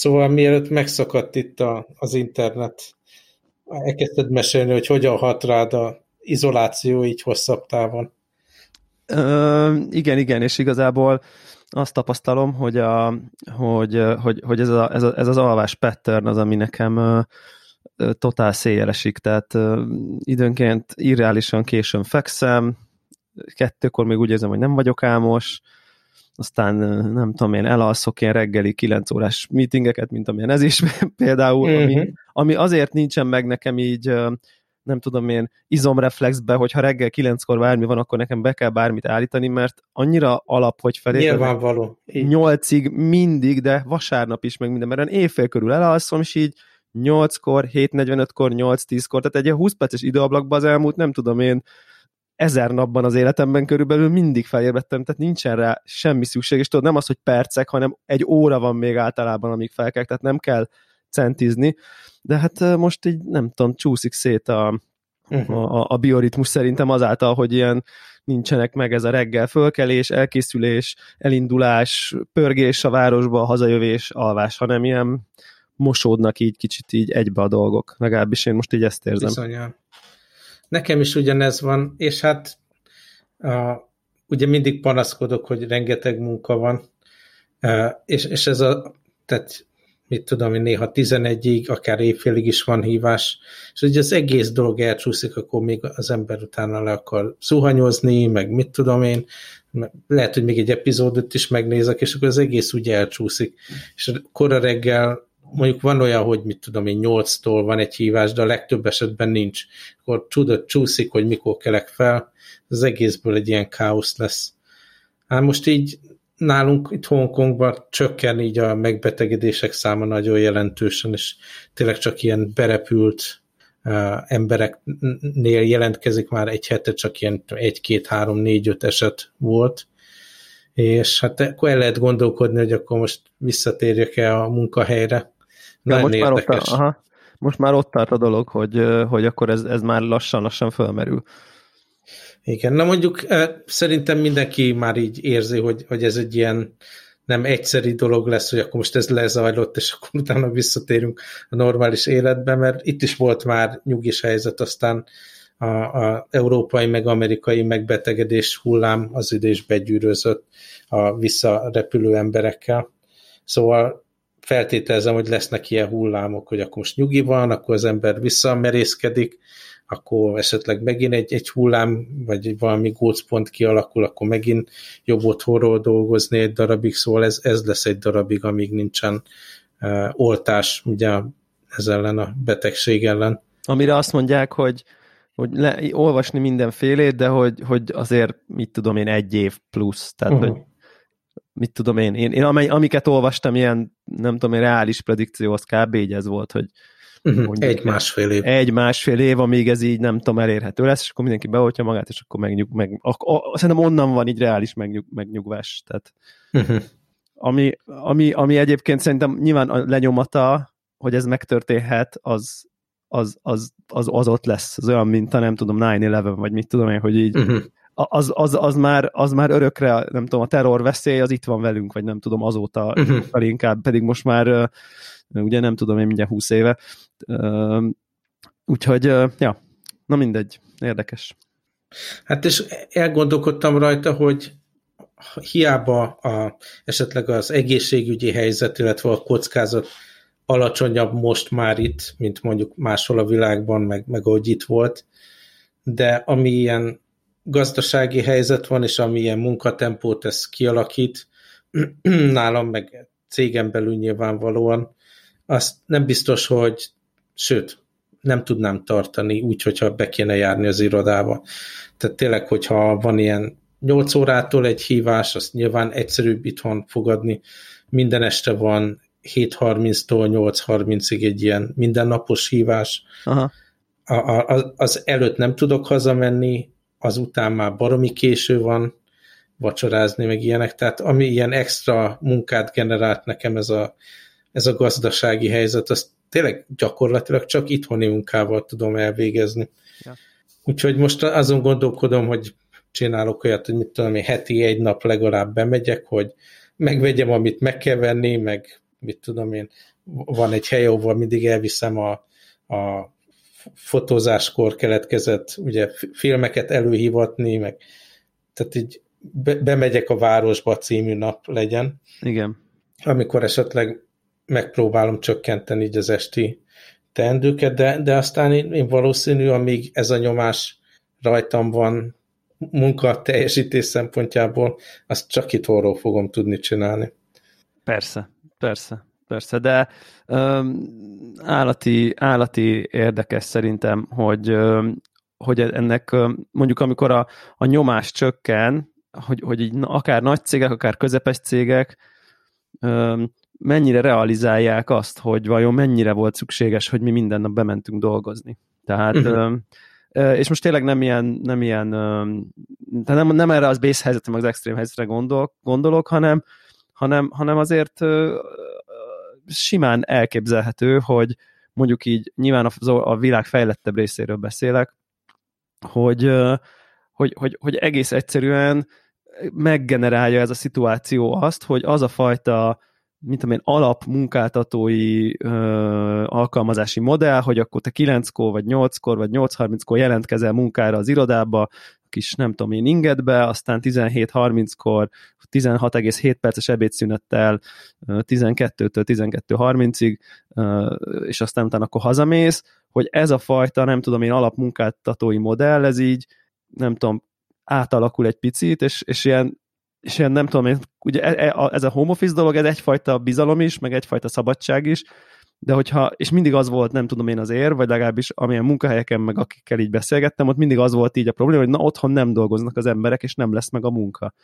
Szóval mielőtt megszakadt itt a, az internet, elkezdted mesélni, hogy hogyan hat rád a izoláció így hosszabb távon. Ö, igen, igen, és igazából azt tapasztalom, hogy, a, hogy, hogy, hogy ez, a, ez, a, ez az alvás pattern az, ami nekem ö, totál széjjel tehát ö, időnként irreálisan későn fekszem, kettőkor még úgy érzem, hogy nem vagyok álmos, aztán nem tudom én, elalszok ilyen reggeli 9 órás meetingeket, mint amilyen ez is például, uh-huh. ami, mhm. ami azért nincsen meg nekem így nem tudom én, izomreflexbe, hogyha reggel kilenckor bármi van, akkor nekem be kell bármit állítani, mert annyira alap, hogy felé. Nyilvánvaló. Nyolcig mindig, de vasárnap is, meg minden, mert éjfél körül elalszom, és így 8-kor, 7.45-kor, 8-10-kor, tehát egy 20 perces időablakban az elmúlt, nem tudom én, ezer napban az életemben körülbelül mindig felébredtem, tehát nincsen rá semmi szükség, és tudod, nem az, hogy percek, hanem egy óra van még általában, amíg felkel, tehát nem kell centizni, de hát most így nem tudom, csúszik szét a, uh-huh. a, a bioritmus szerintem azáltal, hogy ilyen nincsenek meg ez a reggel fölkelés, elkészülés, elindulás, pörgés a városba, hazajövés, alvás, hanem ilyen mosódnak így kicsit így egybe a dolgok. Legalábbis én most így ezt érzem. Bizonyán. Nekem is ugyanez van, és hát a, ugye mindig panaszkodok, hogy rengeteg munka van, és, és ez a, tehát mit tudom én, néha 11-ig, akár évfélig is van hívás, és hogy az egész dolog elcsúszik, akkor még az ember utána le akar zuhanyozni, meg mit tudom én, lehet, hogy még egy epizódot is megnézek, és akkor az egész úgy elcsúszik. És kora reggel mondjuk van olyan, hogy mit tudom én, 8-tól van egy hívás, de a legtöbb esetben nincs. Akkor tudod, csúszik, hogy mikor kelek fel, az egészből egy ilyen káosz lesz. Hát most így nálunk itt Hongkongban csökken így a megbetegedések száma nagyon jelentősen, és tényleg csak ilyen berepült uh, embereknél jelentkezik már egy hete, csak ilyen egy, két, három, négy, öt eset volt, és hát akkor el lehet gondolkodni, hogy akkor most visszatérjek-e a munkahelyre. Ja, most, már ott, aha, most már ott tart a dolog, hogy, hogy akkor ez, ez már lassan-lassan fölmerül. Igen, na mondjuk szerintem mindenki már így érzi, hogy, hogy ez egy ilyen nem egyszeri dolog lesz, hogy akkor most ez lezajlott, és akkor utána visszatérünk a normális életbe, mert itt is volt már nyugis helyzet, aztán a, a európai meg amerikai megbetegedés hullám az idés begyűrözött a visszarepülő emberekkel. Szóval feltételezem, hogy lesznek ilyen hullámok, hogy akkor most nyugi van, akkor az ember visszamerészkedik, akkor esetleg megint egy, egy hullám, vagy valami gócpont kialakul, akkor megint jobb otthonról dolgozni egy darabig, szóval ez, ez lesz egy darabig, amíg nincsen uh, oltás ugye ez ellen a betegség ellen. Amire azt mondják, hogy hogy le, olvasni mindenfélét, de hogy, hogy azért, mit tudom én, egy év plusz, tehát uh-huh. hogy mit tudom én, én, én amely, amiket olvastam, ilyen, nem tudom én, reális predikció, az kb. így ez volt, hogy Uh-huh. Egy másfél év. Egy másfél év, amíg ez így nem tudom, elérhető lesz, és akkor mindenki beoltja magát, és akkor megnyug, meg, ak- a, szerintem onnan van így reális megnyug, megnyugvás. Tehát, uh-huh. ami, ami, ami egyébként szerintem nyilván a lenyomata, hogy ez megtörténhet, az, az, az, az, az ott lesz. Az olyan, mint a nem tudom, 9-11, vagy mit tudom én, hogy így uh-huh. Az, az, az, már, az már örökre, nem tudom, a terror veszély, az itt van velünk, vagy nem tudom, azóta uh-huh. inkább, pedig most már ugye nem tudom én mindjárt 20 éve. Úgyhogy, ja, na mindegy, érdekes. Hát és elgondolkodtam rajta, hogy hiába a, esetleg az egészségügyi helyzet, illetve a kockázat alacsonyabb most már itt, mint mondjuk máshol a világban, meg, meg ahogy itt volt, de ami ilyen gazdasági helyzet van, és ami ilyen munkatempót ez kialakít, nálam meg cégem belül nyilvánvalóan, azt nem biztos, hogy sőt, nem tudnám tartani úgy, hogyha be kéne járni az irodába. Tehát tényleg, hogyha van ilyen 8 órától egy hívás, azt nyilván egyszerűbb itthon fogadni. Minden este van 7.30-tól 8.30-ig egy ilyen mindennapos hívás. Aha. A, a, az előtt nem tudok hazamenni, azután már baromi késő van vacsorázni, meg ilyenek, tehát ami ilyen extra munkát generált nekem ez a ez a gazdasági helyzet, azt tényleg gyakorlatilag csak itthoni munkával tudom elvégezni. Ja. Úgyhogy most azon gondolkodom, hogy csinálok olyat, hogy mit tudom én, heti egy nap legalább bemegyek, hogy megvegyem, amit meg kell venni, meg mit tudom én, van egy hely, ahol mindig elviszem a, a fotózáskor keletkezett ugye filmeket előhívatni, meg tehát így be, bemegyek a városba című nap legyen. Igen. Amikor esetleg megpróbálom csökkenteni így az esti teendőket, de, de aztán én, én valószínű, amíg ez a nyomás rajtam van munka teljesítés szempontjából, azt csak itthonról fogom tudni csinálni. Persze, persze, persze, de um, állati, állati érdekes szerintem, hogy, um, hogy ennek mondjuk amikor a, a nyomás csökken, hogy, hogy így akár nagy cégek, akár közepes cégek um, mennyire realizálják azt, hogy vajon mennyire volt szükséges, hogy mi minden nap bementünk dolgozni. Tehát uh-huh és most tényleg nem ilyen, nem ilyen tehát nem, nem erre az base helyzetre, meg az extrém helyzetre gondol, gondolok, hanem, hanem, hanem azért simán elképzelhető, hogy mondjuk így nyilván a, a világ fejlettebb részéről beszélek, hogy, hogy, hogy, hogy egész egyszerűen meggenerálja ez a szituáció azt, hogy az a fajta mint amilyen alap munkáltatói ö, alkalmazási modell, hogy akkor te 9-kor, vagy 8-kor, vagy 8.30-kor jelentkezel munkára az irodába, kis nem tudom én ingedbe, aztán 17.30-kor 16,7 perces ebédszünettel 12-től 12.30-ig, és aztán utána akkor hazamész, hogy ez a fajta, nem tudom én, alapmunkáltatói modell, ez így, nem tudom, átalakul egy picit, és, és ilyen és ilyen nem tudom, ugye e, e, ez a home office dolog, ez egyfajta bizalom is, meg egyfajta szabadság is, de hogyha, és mindig az volt, nem tudom én az ér, vagy legalábbis amilyen munkahelyeken, meg akikkel így beszélgettem, ott mindig az volt így a probléma, hogy na otthon nem dolgoznak az emberek, és nem lesz meg a munka.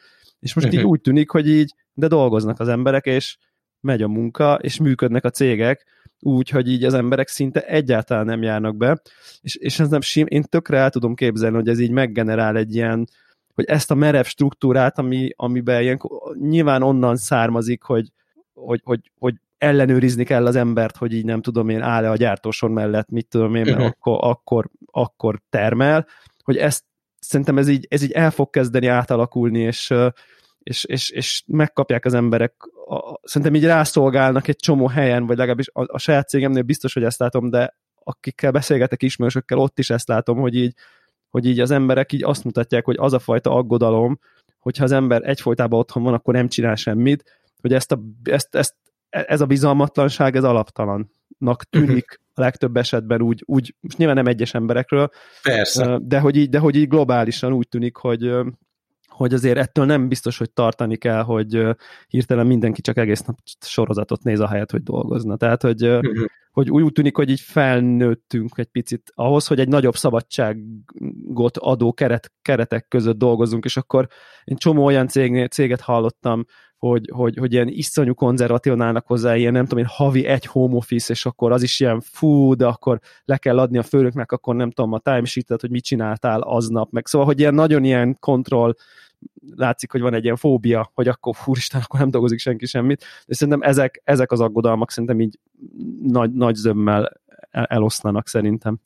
És most így úgy tűnik, hogy így, de dolgoznak az emberek, és megy a munka, és működnek a cégek, úgy, hogy így az emberek szinte egyáltalán nem járnak be, és, és ez nem sim, én tökre el tudom képzelni, hogy ez így meggenerál egy ilyen, hogy ezt a merev struktúrát, ami, amiben ilyen, nyilván onnan származik, hogy, hogy, hogy, hogy ellenőrizni kell az embert, hogy így nem tudom én, áll-e a gyártósor mellett, mit tudom én, mert uh-huh. akkor, akkor, akkor termel, hogy ezt szerintem ez így, ez így el fog kezdeni átalakulni, és, és, és, és megkapják az emberek, a, szerintem így rászolgálnak egy csomó helyen, vagy legalábbis a, a saját cégemnél biztos, hogy ezt látom, de akikkel beszélgetek ismerősökkel, ott is ezt látom, hogy így hogy így az emberek így azt mutatják, hogy az a fajta aggodalom, hogyha az ember egyfolytában otthon van, akkor nem csinál semmit, hogy ezt a, ezt, ezt, ez a bizalmatlanság, ez alaptalannak tűnik a legtöbb esetben úgy, úgy most nyilván nem egyes emberekről, Persze. de hogy így, de hogy így globálisan úgy tűnik, hogy, hogy azért ettől nem biztos, hogy tartani kell, hogy hirtelen mindenki csak egész nap sorozatot néz a helyet, hogy dolgozna. Tehát, hogy, uh-huh. hogy úgy tűnik, hogy így felnőttünk egy picit ahhoz, hogy egy nagyobb szabadságot adó keret, keretek között dolgozunk, és akkor én csomó olyan cég, céget hallottam, hogy, hogy, hogy ilyen iszonyú konzervatívan állnak hozzá, ilyen nem tudom én, havi egy home office, és akkor az is ilyen fú, de akkor le kell adni a főnöknek, akkor nem tudom a timesheet hogy mit csináltál aznap, meg szóval, hogy ilyen nagyon ilyen kontroll látszik, hogy van egy ilyen fóbia, hogy akkor úristen, akkor nem dolgozik senki semmit, de szerintem ezek, ezek az aggodalmak szerintem így nagy, nagy zömmel eloszlanak szerintem.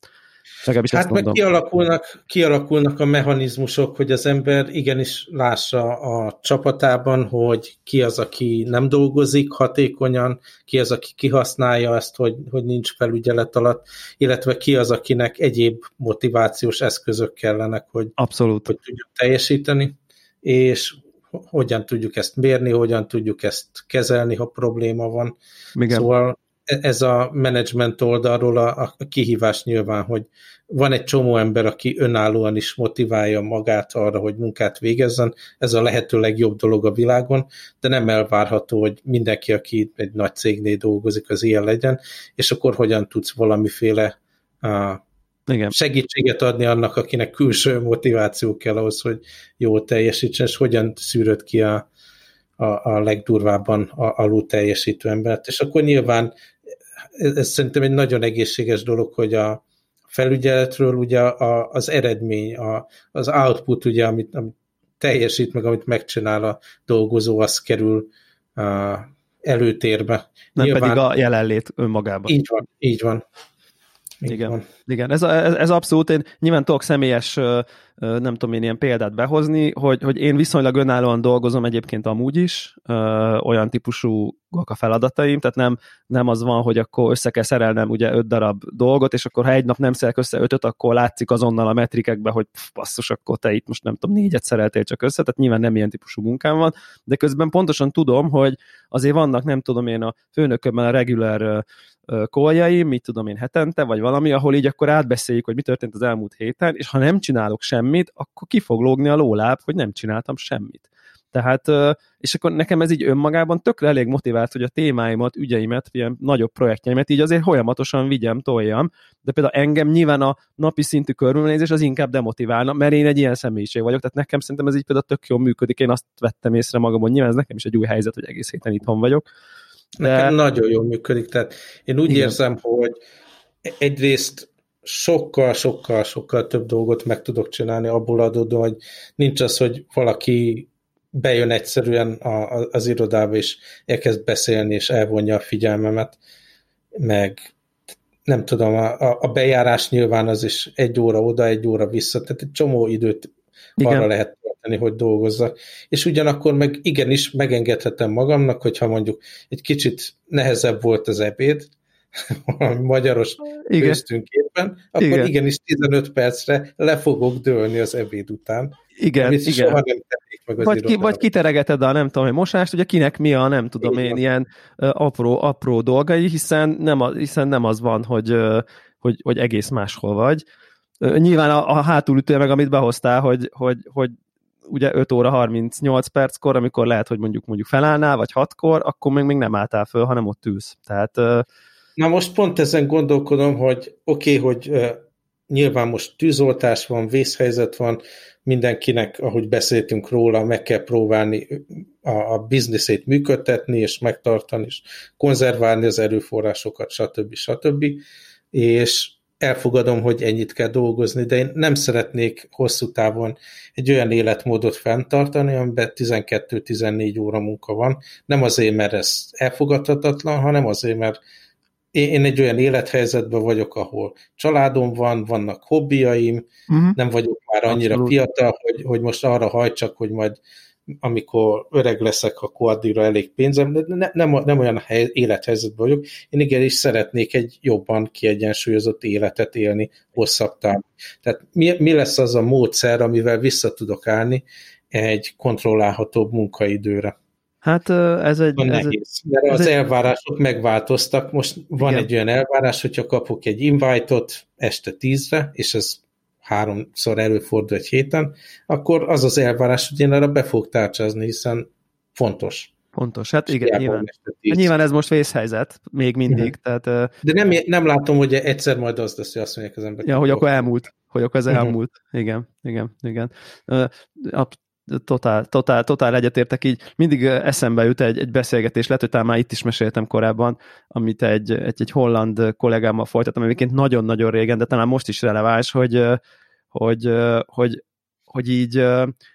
Legalábbis hát meg kialakulnak, kialakulnak a mechanizmusok, hogy az ember igenis lássa a csapatában, hogy ki az, aki nem dolgozik hatékonyan, ki az, aki kihasználja ezt, hogy, hogy nincs felügyelet alatt, illetve ki az, akinek egyéb motivációs eszközök kellenek, hogy, Abszolút. hogy tudjuk teljesíteni és hogyan tudjuk ezt mérni, hogyan tudjuk ezt kezelni, ha probléma van. Igen. Szóval ez a menedzsment oldalról a, a kihívás nyilván, hogy van egy csomó ember, aki önállóan is motiválja magát arra, hogy munkát végezzen, ez a lehető legjobb dolog a világon, de nem elvárható, hogy mindenki, aki egy nagy cégnél dolgozik, az ilyen legyen, és akkor hogyan tudsz valamiféle uh, igen. segítséget adni annak, akinek külső motiváció kell ahhoz, hogy jól teljesítsen, és hogyan szűröd ki a, a, a legdurvábban a, alul teljesítő embert. És akkor nyilván ez, szerintem egy nagyon egészséges dolog, hogy a felügyeletről ugye a, az eredmény, a, az output, ugye, amit, amit teljesít, meg amit megcsinál a dolgozó, az kerül a, előtérbe. Nem Nyilván, pedig a jelenlét önmagában. Így van, így van. Igen, igen. Ez, ez, ez abszolút, én nyilván tudok személyes nem tudom én ilyen példát behozni, hogy, hogy én viszonylag önállóan dolgozom egyébként amúgy is, olyan típusú a feladataim, tehát nem, nem az van, hogy akkor össze kell szerelnem ugye öt darab dolgot, és akkor ha egy nap nem szerek össze ötöt, akkor látszik azonnal a metrikekben, hogy pff, basszus, akkor te itt most nem tudom, négyet szereltél csak össze, tehát nyilván nem ilyen típusú munkám van, de közben pontosan tudom, hogy azért vannak, nem tudom én, a főnökömmel a regular koljaim, mit tudom én hetente, vagy valami, ahol így akkor átbeszéljük, hogy mi történt az elmúlt héten, és ha nem csinálok semmit, akkor ki fog lógni a lóláb, hogy nem csináltam semmit. Tehát, és akkor nekem ez így önmagában tökre elég motivált, hogy a témáimat, ügyeimet, ilyen nagyobb projektjeimet így azért folyamatosan vigyem, toljam, de például engem nyilván a napi szintű körülnézés az inkább demotiválna, mert én egy ilyen személyiség vagyok, tehát nekem szerintem ez így például tök jól működik, én azt vettem észre magamon, nyilván ez nekem is egy új helyzet, hogy egész héten itthon vagyok. De... Nekem nagyon jól működik, tehát én úgy Igen. érzem, hogy egyrészt sokkal, sokkal, sokkal több dolgot meg tudok csinálni abból adódóan, hogy nincs az, hogy valaki bejön egyszerűen a, a, az irodába, és elkezd beszélni, és elvonja a figyelmemet, meg nem tudom, a, a bejárás nyilván az is egy óra oda, egy óra vissza, tehát egy csomó időt Igen. arra lehet tölteni, hogy dolgozzak. És ugyanakkor meg igenis megengedhetem magamnak, hogyha mondjuk egy kicsit nehezebb volt az ebéd, valami magyaros Igen. köztünk éppen, akkor Igen. igenis 15 percre le fogok dőlni az ebéd után. Igen, igen. Soha nem meg az vagy, ki, vagy kiteregeted a nem tudom, hogy mosást, ugye kinek mi a nem tudom igen. én ilyen apró, apró dolgai, hiszen nem, a, hiszen nem az van, hogy, hogy, hogy egész máshol vagy. Nyilván a, a hátulütője meg, amit behoztál, hogy, hogy, hogy ugye 5 óra 38 perckor, amikor lehet, hogy mondjuk mondjuk felállnál, vagy 6-kor, akkor még, még nem álltál föl, hanem ott ülsz. Tehát Na most pont ezen gondolkodom, hogy oké, okay, hogy uh, nyilván most tűzoltás van, vészhelyzet van, mindenkinek, ahogy beszéltünk róla, meg kell próbálni a, a bizniszét működtetni, és megtartani, és konzerválni az erőforrásokat, stb. stb. És elfogadom, hogy ennyit kell dolgozni, de én nem szeretnék hosszú távon egy olyan életmódot fenntartani, amiben 12-14 óra munka van. Nem azért, mert ez elfogadhatatlan, hanem azért, mert én egy olyan élethelyzetben vagyok, ahol családom van, vannak hobbiaim, uh-huh. nem vagyok már annyira Abszolút. fiatal, hogy, hogy most arra hajtsak, hogy majd amikor öreg leszek, akkor addigra elég pénzem, de ne, nem, nem olyan hely, élethelyzetben vagyok. Én igenis szeretnék egy jobban kiegyensúlyozott életet élni hosszabb távon. Tehát mi, mi lesz az a módszer, amivel vissza tudok állni egy kontrollálhatóbb munkaidőre? Hát ez egy... Ez nehéz, mert ez az egy... elvárások megváltoztak. Most van Igen. egy olyan elvárás, hogyha kapok egy invite-ot este tízre, és ez háromszor előfordul egy héten, akkor az az elvárás, hogy én arra be fog tárcsázni, hiszen fontos. Fontos, hát igen, nyilván, nyilván ez most vészhelyzet, még mindig. Uh-huh. Tehát, De nem, nem látom, hogy egyszer majd az lesz, hogy azt mondják az emberek. Ja, hogy akkor elmúlt, hogy akkor ez uh-huh. elmúlt. Igen, igen, igen totál, totál, totál egyetértek így. Mindig eszembe jut egy, egy beszélgetés, lehet, hogy talán már itt is meséltem korábban, amit egy, egy, egy holland kollégámmal folytattam, egyébként nagyon-nagyon régen, de talán most is releváns, hogy, hogy, hogy, hogy így,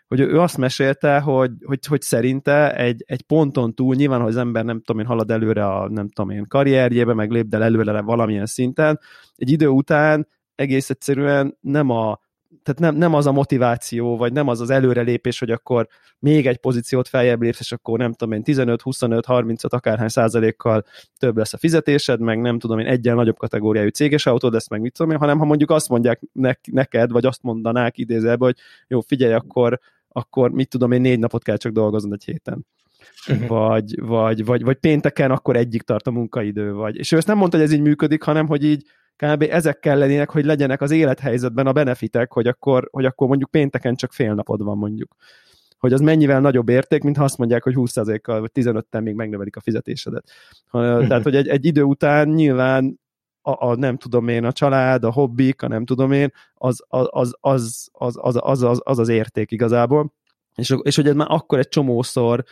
hogy ő azt mesélte, hogy, hogy, hogy szerinte egy, egy ponton túl, nyilván, hogy az ember nem tudom én halad előre a nem tudom én karrierjébe, meg lépdel előre valamilyen szinten, egy idő után egész egyszerűen nem a, tehát nem, nem az a motiváció, vagy nem az az előrelépés, hogy akkor még egy pozíciót feljebb lépsz, és akkor nem tudom én 15, 25, 35, akárhány százalékkal több lesz a fizetésed, meg nem tudom én egyen nagyobb kategóriájú céges autód lesz, meg mit tudom én, hanem ha mondjuk azt mondják neked, vagy azt mondanák idézelbe, hogy jó, figyelj, akkor, akkor mit tudom én, négy napot kell csak dolgoznod egy héten. Uh-huh. Vagy, vagy, vagy, vagy pénteken akkor egyik tart a munkaidő, vagy. És ő ezt nem mondta, hogy ez így működik, hanem hogy így kb. ezek kellenének, hogy legyenek az élethelyzetben a benefitek, hogy akkor, hogy akkor mondjuk pénteken csak fél napod van mondjuk. Hogy az mennyivel nagyobb érték, mint ha azt mondják, hogy 20%-kal vagy 15-tel még megnövelik a fizetésedet. Tehát, hogy egy, egy idő után nyilván a, a nem tudom én, a család, a hobbik, a nem tudom én, az az az, az, az, az, az, az, az, az érték igazából. És, és hogy ez már akkor egy csomószor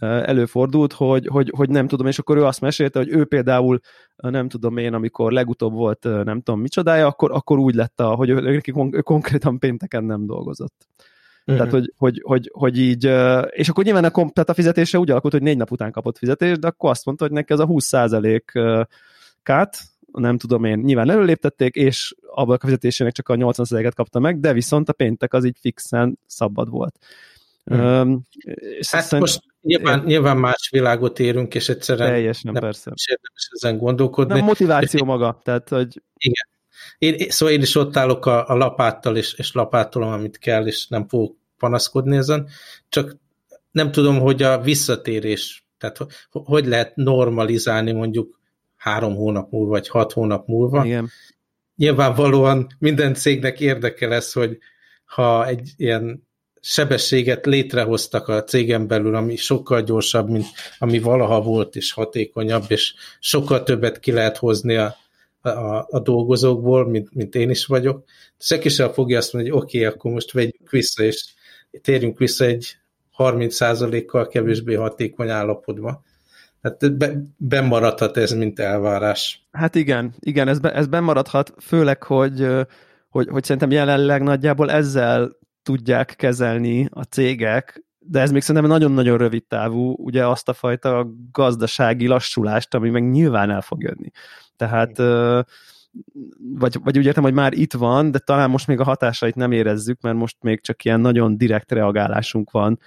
előfordult, hogy, hogy, hogy nem tudom, és akkor ő azt mesélte, hogy ő például nem tudom én, amikor legutóbb volt nem tudom micsodája, akkor, akkor úgy lett, a, hogy ő, ő konkrétan pénteken nem dolgozott. Uh-huh. Tehát, hogy, hogy, hogy, hogy így, és akkor nyilván a, tehát a fizetése úgy alakult, hogy négy nap után kapott fizetést, de akkor azt mondta, hogy neki az a 20 kát, nem tudom én, nyilván előléptették, és ablak fizetésének csak a 80%-et kapta meg, de viszont a péntek az így fixen szabad volt. Hmm. Um, és hát szerint, most nyilván, nyilván más világot érünk, és egyszerűen teljesen, nem persze. is érdemes ezen gondolkodni. Nem motiváció maga, tehát hogy... Igen. Én, szóval én is ott állok a, a lapáttal, és, és lapátolom, amit kell, és nem fogok panaszkodni ezen, csak nem tudom, hogy a visszatérés, tehát hogy lehet normalizálni mondjuk három hónap múlva, vagy hat hónap múlva. Igen. Nyilvánvalóan minden cégnek érdeke lesz, hogy ha egy ilyen sebességet létrehoztak a cégen belül, ami sokkal gyorsabb, mint ami valaha volt, és hatékonyabb, és sokkal többet ki lehet hozni a, a, a dolgozókból, mint, mint én is vagyok. Senki sem fogja azt mondani, hogy oké, okay, akkor most vegyünk vissza, és térjünk vissza egy 30%-kal kevésbé hatékony állapotba. Hát be, bemaradhat ez, mint elvárás. Hát igen, igen, ez, be, ez bemaradhat, főleg, hogy, hogy, hogy szerintem jelenleg nagyjából ezzel tudják kezelni a cégek, de ez még szerintem nagyon-nagyon rövid távú, ugye azt a fajta gazdasági lassulást, ami meg nyilván el fog jönni. Tehát vagy, vagy úgy értem, hogy már itt van, de talán most még a hatásait nem érezzük, mert most még csak ilyen nagyon direkt reagálásunk van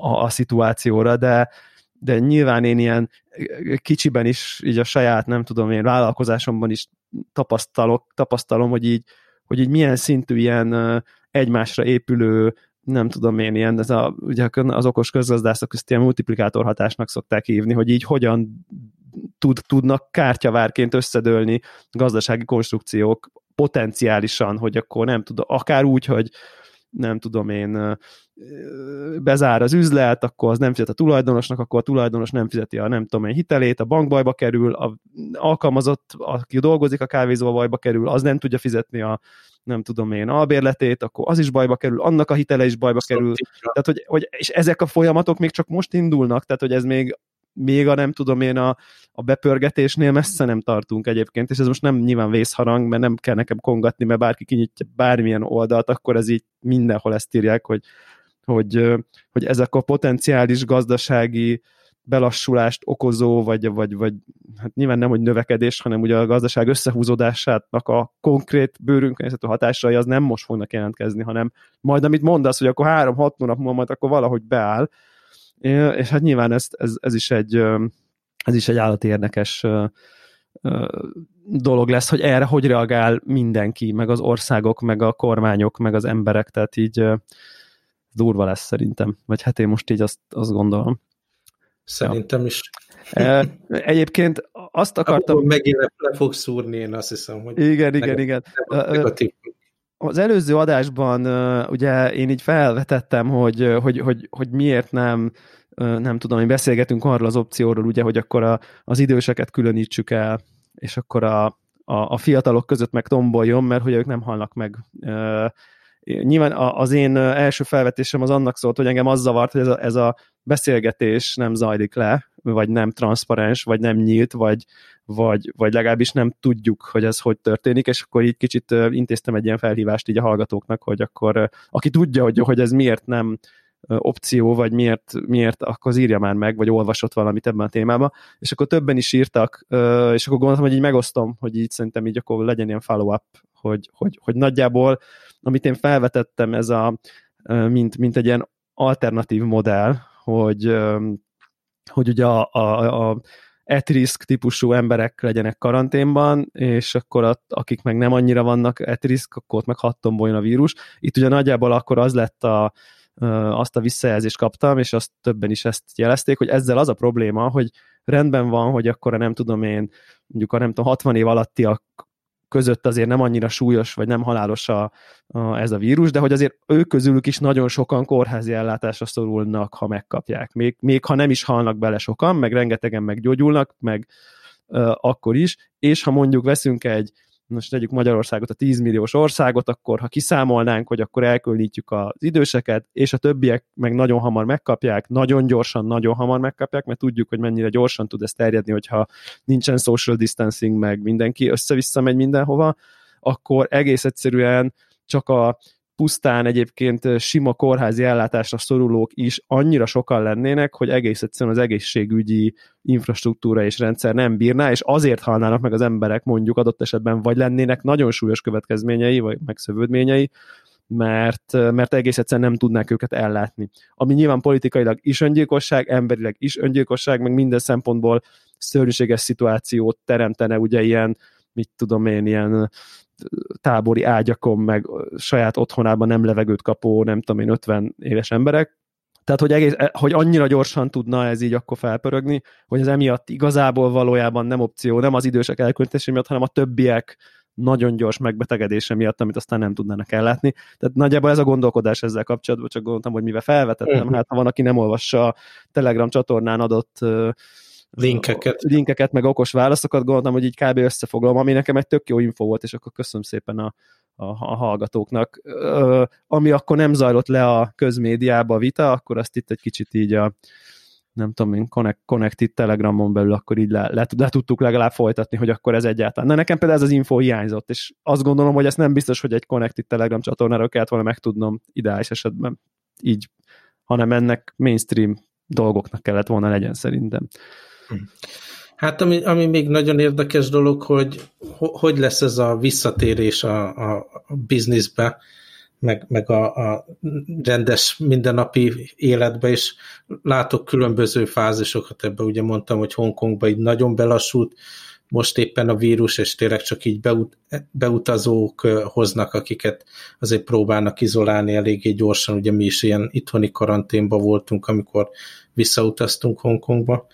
a, a szituációra, de, de nyilván én ilyen kicsiben is, így a saját, nem tudom én, vállalkozásomban is tapasztalok, tapasztalom, hogy így, hogy így milyen szintű ilyen egymásra épülő nem tudom én, ilyen, ez a, ugye az okos közgazdászok ezt ilyen multiplikátor hatásnak szokták hívni, hogy így hogyan tud, tudnak kártyavárként összedőlni gazdasági konstrukciók potenciálisan, hogy akkor nem tudom, akár úgy, hogy nem tudom én, bezár az üzlet, akkor az nem fizet a tulajdonosnak, akkor a tulajdonos nem fizeti a nem tudom én hitelét, a bank bajba kerül, a alkalmazott, aki dolgozik a kávézóba bajba kerül, az nem tudja fizetni a nem tudom én albérletét, akkor az is bajba kerül, annak a hitele is bajba kerül. Tehát, hogy, hogy, és ezek a folyamatok még csak most indulnak, tehát, hogy ez még még a nem tudom én a, a bepörgetésnél messze nem tartunk egyébként, és ez most nem nyilván vészharang, mert nem kell nekem kongatni, mert bárki kinyitja bármilyen oldalt, akkor ez így mindenhol ezt írják, hogy, hogy, hogy ezek a potenciális gazdasági belassulást okozó, vagy, vagy, vagy hát nyilván nem, hogy növekedés, hanem ugye a gazdaság összehúzódásának a konkrét bőrünkön hatásai az nem most fognak jelentkezni, hanem majd amit mondasz, hogy akkor három-hat hónap múlva majd akkor valahogy beáll, és hát nyilván ez, ez, ez is egy ez is egy állati érdekes dolog lesz, hogy erre hogy reagál mindenki, meg az országok, meg a kormányok, meg az emberek, tehát így durva lesz szerintem. Vagy hát én most így azt, azt gondolom. Szerintem ja. is. Egyébként azt akartam... Megint le fog szúrni, én azt hiszem, hogy... Igen, igen, igen. Az előző adásban ugye én így felvetettem, hogy, hogy, hogy, hogy miért nem nem tudom, hogy beszélgetünk arról az opcióról, ugye, hogy akkor a, az időseket különítsük el, és akkor a, a, a fiatalok között meg tomboljon, mert hogy ők nem halnak meg nyilván az én első felvetésem az annak szólt, hogy engem az zavart, hogy ez a, ez a beszélgetés nem zajlik le, vagy nem transzparens, vagy nem nyílt, vagy, vagy, vagy legalábbis nem tudjuk, hogy ez hogy történik, és akkor így kicsit intéztem egy ilyen felhívást így a hallgatóknak, hogy akkor aki tudja, hogy, hogy ez miért nem opció, vagy miért, miért, akkor az írja már meg, vagy olvasott valamit ebben a témában, és akkor többen is írtak, és akkor gondoltam, hogy így megosztom, hogy így szerintem így akkor legyen ilyen follow-up, hogy, hogy, hogy nagyjából, amit én felvetettem, ez a, mint, mint egy ilyen alternatív modell, hogy, hogy ugye a, a, a at-risk típusú emberek legyenek karanténban, és akkor a, akik meg nem annyira vannak at-risk, akkor ott meg hat a vírus. Itt ugye nagyjából akkor az lett a, azt a visszajelzést kaptam, és azt többen is ezt jelezték, hogy ezzel az a probléma, hogy rendben van, hogy akkor nem tudom én, mondjuk a nem tudom, 60 év alattiak között azért nem annyira súlyos, vagy nem halálos a, a, ez a vírus, de hogy azért ők közülük is nagyon sokan kórházi ellátásra szorulnak, ha megkapják. Még, még ha nem is halnak bele sokan, meg rengetegen meggyógyulnak, meg uh, akkor is, és ha mondjuk veszünk egy most tegyük Magyarországot, a 10 milliós országot, akkor ha kiszámolnánk, hogy akkor elkülönítjük az időseket, és a többiek meg nagyon hamar megkapják, nagyon gyorsan, nagyon hamar megkapják, mert tudjuk, hogy mennyire gyorsan tud ez terjedni, hogyha nincsen social distancing, meg mindenki össze-vissza megy mindenhova, akkor egész egyszerűen csak a pusztán egyébként sima kórházi ellátásra szorulók is annyira sokan lennének, hogy egész egyszerűen az egészségügyi infrastruktúra és rendszer nem bírná, és azért halnának meg az emberek mondjuk adott esetben, vagy lennének nagyon súlyos következményei, vagy megszövődményei, mert, mert egész egyszerűen nem tudnák őket ellátni. Ami nyilván politikailag is öngyilkosság, emberileg is öngyilkosság, meg minden szempontból szörnyűséges szituációt teremtene ugye ilyen, mit tudom én, ilyen tábori ágyakon, meg saját otthonában nem levegőt kapó, nem tudom én, 50 éves emberek. Tehát, hogy, egész, hogy annyira gyorsan tudna ez így akkor felpörögni, hogy ez emiatt igazából valójában nem opció, nem az idősek elköltése miatt, hanem a többiek nagyon gyors megbetegedése miatt, amit aztán nem tudnának ellátni. Tehát nagyjából ez a gondolkodás ezzel kapcsolatban, csak gondoltam, hogy mivel felvetettem, uh-huh. hát ha van, aki nem olvassa a Telegram csatornán adott linkeket. linkeket, meg okos válaszokat, gondoltam, hogy így kb. összefoglalom, ami nekem egy tök jó info volt, és akkor köszönöm szépen a, a, a hallgatóknak. Ö, ami akkor nem zajlott le a közmédiába a vita, akkor azt itt egy kicsit így a nem tudom én, connect, Connected Telegramon belül akkor így le, le, le tudtuk legalább folytatni, hogy akkor ez egyáltalán. Na nekem például ez az info hiányzott, és azt gondolom, hogy ezt nem biztos, hogy egy Connected Telegram csatornára kellett volna megtudnom ideális esetben így, hanem ennek mainstream dolgoknak kellett volna legyen szerintem. Hát ami, ami még nagyon érdekes dolog, hogy hogy lesz ez a visszatérés a, a, a bizniszbe, meg, meg a, a rendes mindennapi életbe, és látok különböző fázisokat ebbe. Ugye mondtam, hogy Hongkongban így nagyon belassult, most éppen a vírus, és tényleg csak így beut, beutazók hoznak, akiket azért próbálnak izolálni eléggé gyorsan. Ugye mi is ilyen itthoni karanténban voltunk, amikor visszautaztunk Hongkongba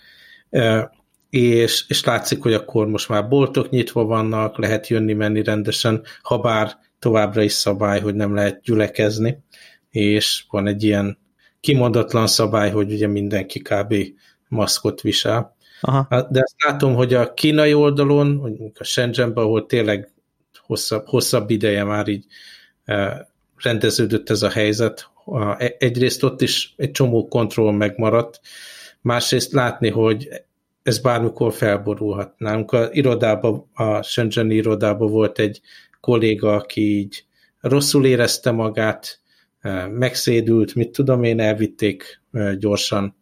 és, és látszik, hogy akkor most már boltok nyitva vannak, lehet jönni-menni rendesen, ha bár továbbra is szabály, hogy nem lehet gyülekezni, és van egy ilyen kimondatlan szabály, hogy ugye mindenki kb. maszkot visel. Aha. Hát, de azt látom, hogy a kínai oldalon, a Shenzhenben, ahol tényleg hosszabb, hosszabb ideje már így rendeződött ez a helyzet, egyrészt ott is egy csomó kontroll megmaradt, másrészt látni, hogy ez bármikor felborulhat. Nálunk a irodában, a Shenzhen irodában volt egy kolléga, aki így rosszul érezte magát, megszédült, mit tudom én, elvitték gyorsan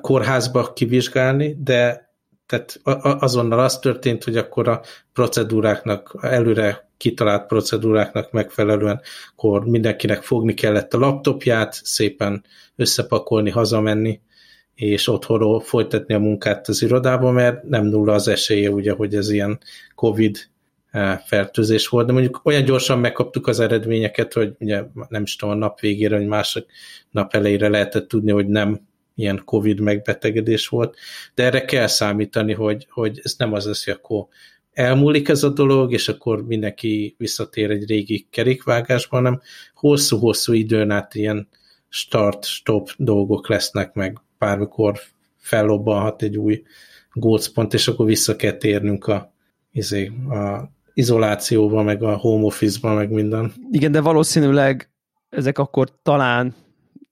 kórházba kivizsgálni, de tehát azonnal az történt, hogy akkor a procedúráknak, előre kitalált procedúráknak megfelelően, akkor mindenkinek fogni kellett a laptopját, szépen összepakolni, hazamenni, és otthonról folytatni a munkát az irodában, mert nem nulla az esélye, ugye, hogy ez ilyen Covid eh, fertőzés volt, de mondjuk olyan gyorsan megkaptuk az eredményeket, hogy ugye nem is tudom, a nap végére, vagy másik nap elejére lehetett tudni, hogy nem ilyen Covid megbetegedés volt, de erre kell számítani, hogy, hogy ez nem az lesz, hogy akkor elmúlik ez a dolog, és akkor mindenki visszatér egy régi kerékvágásba, hanem hosszú-hosszú időn át ilyen start-stop dolgok lesznek, meg bármikor fellobbanhat egy új gócpont, és akkor vissza kell térnünk a, izé, a izolációba, meg a home office-ba, meg minden. Igen, de valószínűleg ezek akkor talán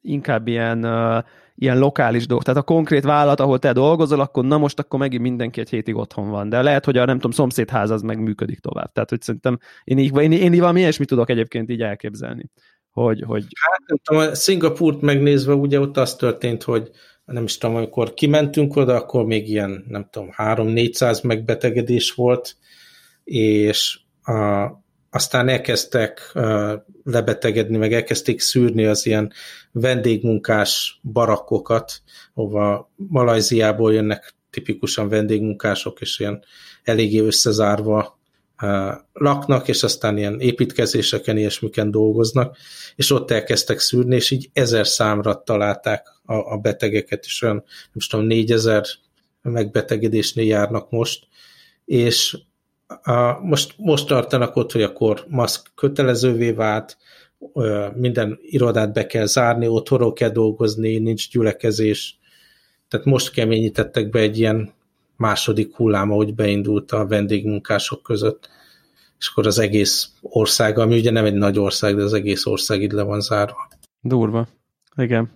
inkább ilyen, uh, ilyen lokális dolgok. Tehát a konkrét vállalat, ahol te dolgozol, akkor na most akkor megint mindenki egy hétig otthon van. De lehet, hogy a nem tudom, szomszédház az meg működik tovább. Tehát, hogy szerintem én így, én, én így valami ilyesmit tudok egyébként így elképzelni. Hogy, hogy... Hát nem tudom, Szingapúrt megnézve ugye ott az történt, hogy nem is tudom, amikor kimentünk oda, akkor még ilyen, nem tudom, 3-400 megbetegedés volt, és a, aztán elkezdtek uh, lebetegedni, meg elkezdték szűrni az ilyen vendégmunkás barakkokat, hova Malajziából jönnek tipikusan vendégmunkások, és ilyen eléggé összezárva laknak, és aztán ilyen építkezéseken, ilyesmiken dolgoznak, és ott elkezdtek szűrni, és így ezer számra találták a, a betegeket, és olyan, nem tudom, négyezer megbetegedésnél járnak most, és a, most, most tartanak ott, hogy akkor maszk kötelezővé vált, minden irodát be kell zárni, otthonról kell dolgozni, nincs gyülekezés, tehát most keményítettek be egy ilyen második hullám, ahogy beindult a vendégmunkások között, és akkor az egész ország, ami ugye nem egy nagy ország, de az egész ország itt le van zárva. Durva. Igen.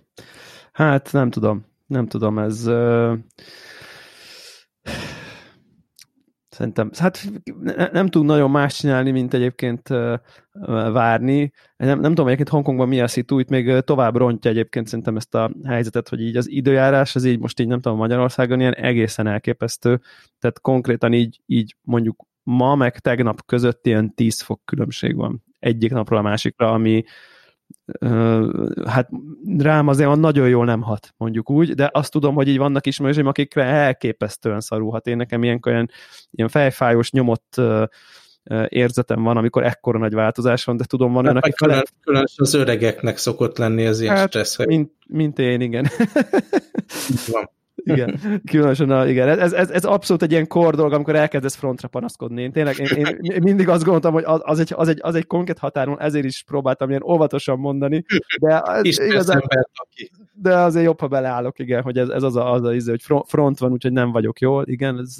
Hát nem tudom. Nem tudom, ez... Uh... Szerintem, hát ne, nem tud nagyon más csinálni, mint egyébként uh, várni. Nem, nem tudom egyébként Hongkongban mi a szitu, itt még tovább rontja egyébként szerintem ezt a helyzetet, hogy így az időjárás, az így most így nem tudom Magyarországon ilyen egészen elképesztő, tehát konkrétan így, így mondjuk ma meg tegnap között ilyen 10 fok különbség van egyik napról a másikra, ami hát rám azért nagyon jól nem hat, mondjuk úgy, de azt tudom, hogy így vannak ismerőseim, akikre elképesztően szarulhat. Én nekem ilyen, olyan, ilyen fejfájós, nyomott érzetem van, amikor ekkora nagy változás van, de tudom, van hát, olyan, aki külön, Különösen az öregeknek szokott lenni ez ilyen hát, stressz. Mint, mint én, igen. van. Igen, különösen a, igen. Ez, ez, ez abszolút egy ilyen kor dolog, amikor elkezdesz frontra panaszkodni. Én tényleg, én, én mindig azt gondoltam, hogy az, az, egy, az, egy, az egy konkrét határon, ezért is próbáltam ilyen óvatosan mondani, de, igazán, de azért jobb, ha beleállok, igen, hogy ez, ez az a, az a izé, hogy front van, úgyhogy nem vagyok jól, igen, ez,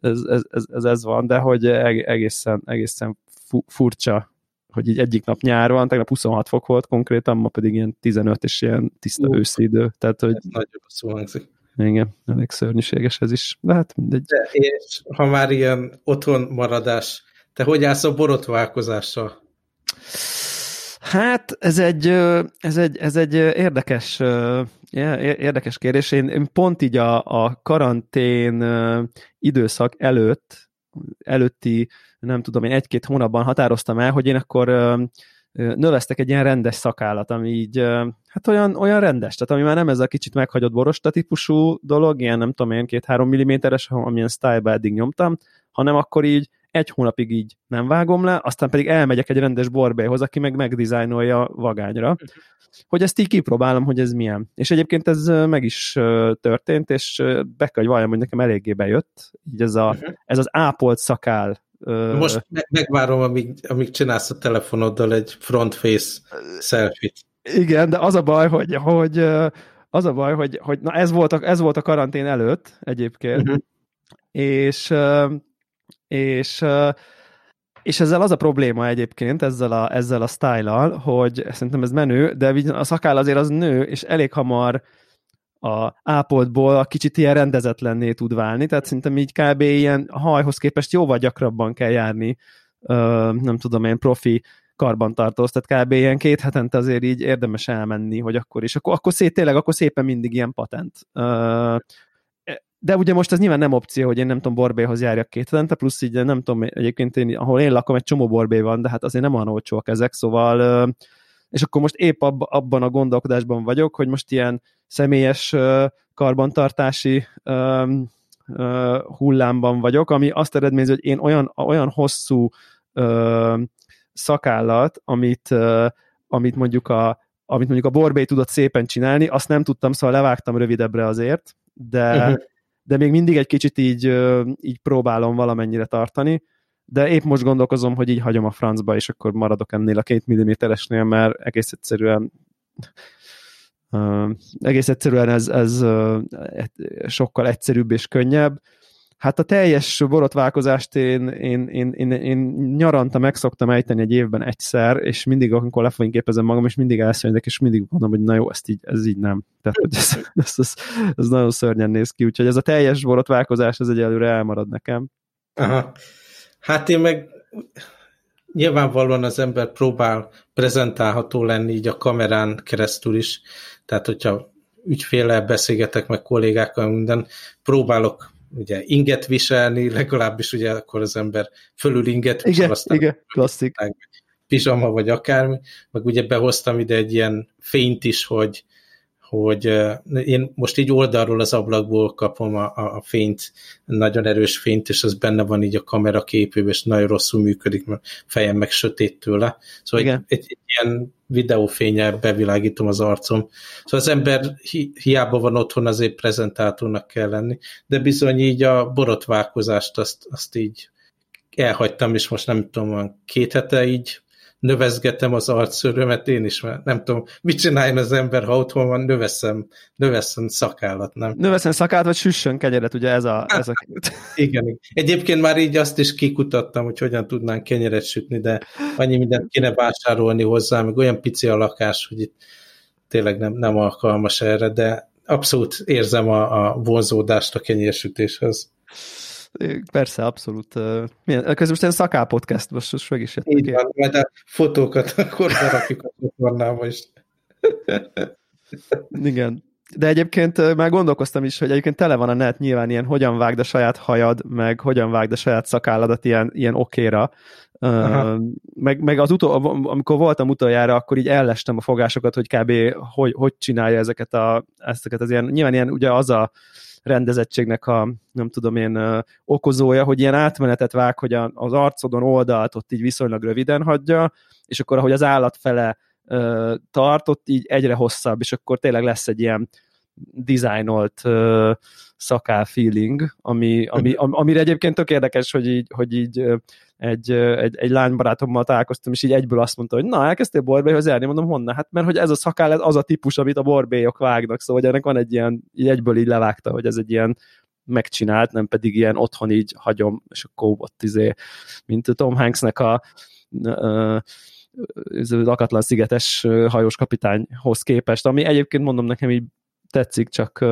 ez, ez, ez, ez, ez van, de hogy egészen, egészen furcsa hogy így egyik nap nyár van, tegnap 26 fok volt konkrétan, ma pedig ilyen 15 és ilyen tiszta őszi idő. Tehát, hogy... Ez nagyobb szó hangzik. Igen, elég szörnyűséges ez is, de hát mindegy. De és ha már ilyen otthon maradás, te hogy állsz a borotválkozással? Hát ez egy, ez egy, ez egy érdekes, érdekes kérdés. Én, én pont így a, a karantén időszak előtt, előtti, nem tudom, én egy-két hónapban határoztam el, hogy én akkor növesztek egy ilyen rendes szakállat, ami így, hát olyan, olyan rendes, tehát ami már nem ez a kicsit meghagyott borosta típusú dolog, ilyen nem tudom én, két-három milliméteres, amilyen style eddig nyomtam, hanem akkor így egy hónapig így nem vágom le, aztán pedig elmegyek egy rendes borbéhoz, aki meg megdizájnolja vagányra, uh-huh. hogy ezt így kipróbálom, hogy ez milyen. És egyébként ez meg is történt, és be kell, hogy valljam, hogy nekem eléggé bejött, így ez, a, uh-huh. ez az ápolt szakál most megvárom, amíg, amíg csinálsz a telefonoddal egy front-face selfie-t. Igen, de az a baj, hogy, hogy az a baj, hogy, hogy na ez volt a, ez volt a karantén előtt egyébként, uh-huh. és és és ezzel az a probléma egyébként, ezzel a, ezzel a style hogy szerintem ez menő, de a szakáll azért az nő, és elég hamar a ápoltból a kicsit ilyen rendezetlenné tud válni, tehát szerintem így kb. ilyen hajhoz képest jóval gyakrabban kell járni, nem tudom én, profi karbantartóz, tehát kb. ilyen két hetente azért így érdemes elmenni, hogy akkor is, akkor, akkor szét, tényleg, akkor szépen mindig ilyen patent. De ugye most ez nyilván nem opció, hogy én nem tudom, borbéhoz járjak két hetente, plusz így nem tudom, egyébként én, ahol én lakom, egy csomó borbé van, de hát azért nem olyan olcsóak ezek, szóval és akkor most épp abban a gondolkodásban vagyok, hogy most ilyen személyes karbantartási hullámban vagyok, ami azt eredményezi, hogy én olyan, olyan hosszú szakállat, amit, amit mondjuk a amit mondjuk a borbé tudott szépen csinálni, azt nem tudtam, szóval levágtam rövidebbre azért, de, uh-huh. de még mindig egy kicsit így, így próbálom valamennyire tartani, de épp most gondolkozom, hogy így hagyom a francba, és akkor maradok ennél a két milliméteresnél, mert egész egyszerűen egész egyszerűen ez, ez uh, sokkal egyszerűbb és könnyebb. Hát a teljes borotválkozást én, én, én, én, én nyaranta meg szoktam ejteni egy évben egyszer, és mindig, amikor lefényképezem magam, és mindig elszönyedek, és mindig mondom, hogy na jó, ezt így, ez így nem. Tehát, hogy ez, ez, ez, ez, nagyon szörnyen néz ki, úgyhogy ez a teljes borotválkozás, ez egyelőre elmarad nekem. Aha. Hát én meg nyilvánvalóan az ember próbál prezentálható lenni így a kamerán keresztül is, tehát hogyha ügyféle beszélgetek meg kollégákkal, minden, próbálok ugye inget viselni, legalábbis ugye akkor az ember fölül inget visel, igen, aztán igen, klasszik. Pizsama vagy akármi, meg ugye behoztam ide egy ilyen fényt is, hogy hogy én most így oldalról az ablakból kapom a, a fényt, nagyon erős fényt, és az benne van így a kamera képében, és nagyon rosszul működik, mert fejem meg sötét tőle. Szóval egy, egy, egy ilyen videófényel bevilágítom az arcom. Szóval az ember hi, hiába van otthon, azért prezentátornak kell lenni, de bizony így a borotválkozást azt, azt így elhagytam, és most nem tudom, két hete így növezgetem az arcszörömet én is, mert nem tudom, mit csináljon az ember, ha otthon van, növeszem, növeszem szakállat, nem? Növeszem szakállat, vagy süssön kenyeret, ugye ez a... Ez a... Igen. Egyébként már így azt is kikutattam, hogy hogyan tudnánk kenyeret sütni, de annyi mindent kéne vásárolni hozzá, meg olyan pici a lakás, hogy itt tényleg nem, nem alkalmas erre, de abszolút érzem a, a vonzódást a kenyérsütéshez. Persze, abszolút. Milyen, közben most egy szakál podcast, most, most meg is jöttek. Így van, majd a fotókat akkor berakjuk a csatornába is. Igen. De egyébként már gondolkoztam is, hogy egyébként tele van a net nyilván ilyen hogyan vágd a saját hajad, meg hogyan vágd a saját szakálladat ilyen, ilyen okéra. Uh, meg, meg az utol, amikor voltam utoljára, akkor így ellestem a fogásokat, hogy kb. hogy, hogy csinálja ezeket, a, ezeket az ilyen, nyilván ilyen ugye az a rendezettségnek a, nem tudom én, okozója, hogy ilyen átmenetet vág, hogy az arcodon oldalt ott így viszonylag röviden hagyja, és akkor ahogy az állat fele tart, ott így egyre hosszabb, és akkor tényleg lesz egy ilyen dizájnolt uh, szakál feeling, ami, ami, am, amire egyébként tök érdekes, hogy így, hogy így egy, egy, egy lánybarátommal találkoztam, és így egyből azt mondta, hogy na, elkezdtél borbélyhoz járni, mondom, honnan? Hát mert hogy ez a szakál, ez az a típus, amit a borbélyok vágnak, szóval hogy ennek van egy ilyen, így egyből így levágta, hogy ez egy ilyen megcsinált, nem pedig ilyen otthon így hagyom, és akkor ott izé, mint Tom Hanksnek a uh, lakatlan szigetes hajós kapitányhoz képest, ami egyébként mondom nekem így tetszik, csak,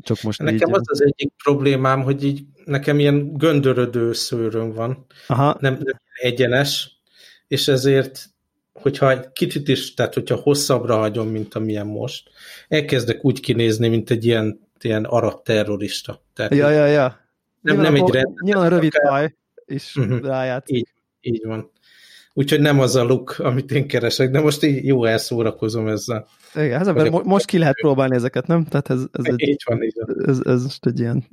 csak most Nekem így... az az egyik problémám, hogy így nekem ilyen göndörödő szőröm van, Aha. Nem, nem egyenes, és ezért hogyha egy kicsit is, tehát hogyha hosszabbra hagyom, mint amilyen most, elkezdek úgy kinézni, mint egy ilyen, ilyen arab terrorista. Tehát ja, ja, ja. Nem, nyilván, nem egy rend, Nyilván rövid faj is uh-huh. rájátszik. Így, így van. Úgyhogy nem az a look, amit én keresek, de most így jó elszórakozom ezzel. Igen, ez mo- most ki lehet próbálni ezeket, nem? Tehát ez, ez, egy, így van, így van. Ez, ez most egy ilyen,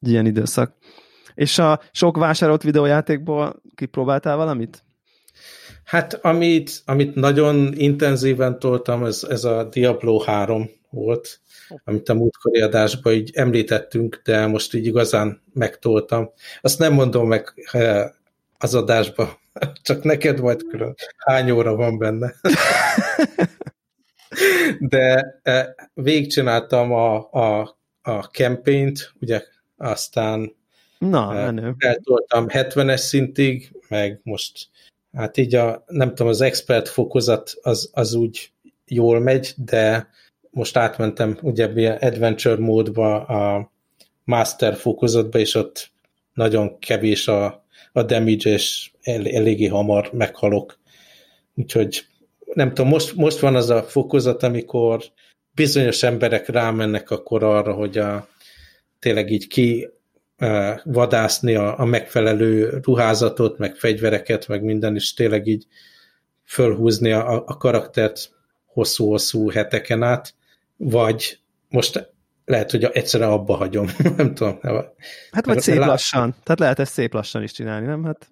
egy ilyen időszak. És a sok vásárolt videójátékból kipróbáltál valamit? Hát amit, amit nagyon intenzíven toltam, ez, ez a Diablo 3 volt, amit a múltkori adásban így említettünk, de most így igazán megtoltam. Azt nem mondom meg eh, az adásban, csak neked majd külön. Hány óra van benne. De e, végigcsináltam a, a, a campaign-t, ugye aztán Na, e, eltoltam 70-es szintig, meg most hát így a, nem tudom, az expert fokozat az, az úgy jól megy, de most átmentem ugye adventure módba a master fokozatba, és ott nagyon kevés a, a damage, és el, eléggé hamar meghalok. Úgyhogy nem tudom, most, most van az a fokozat, amikor bizonyos emberek rámennek akkor arra, hogy a, tényleg így ki uh, vadászni a, a megfelelő ruházatot, meg fegyvereket, meg minden, is tényleg így fölhúzni a, a karaktert hosszú-hosszú heteken át, vagy most lehet, hogy egyszerre abba hagyom, nem tudom. Hát vagy szép lassan, tehát lehet ezt szép lassan is csinálni, nem? Hát...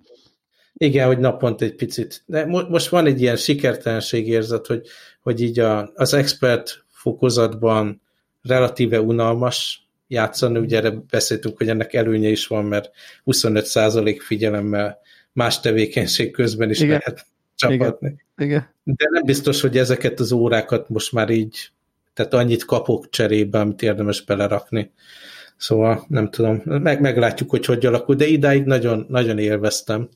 Igen, hogy naponta egy picit. De most van egy ilyen sikertelenség érzet, hogy, hogy így a, az expert fokozatban relatíve unalmas játszani, ugye erre beszéltünk, hogy ennek előnye is van, mert 25% figyelemmel más tevékenység közben is Igen. lehet csapatni. Igen. Igen. De nem biztos, hogy ezeket az órákat most már így, tehát annyit kapok cserébe, amit érdemes belerakni. Szóval nem tudom, meg, meglátjuk, hogy hogy alakul, de idáig nagyon, nagyon élveztem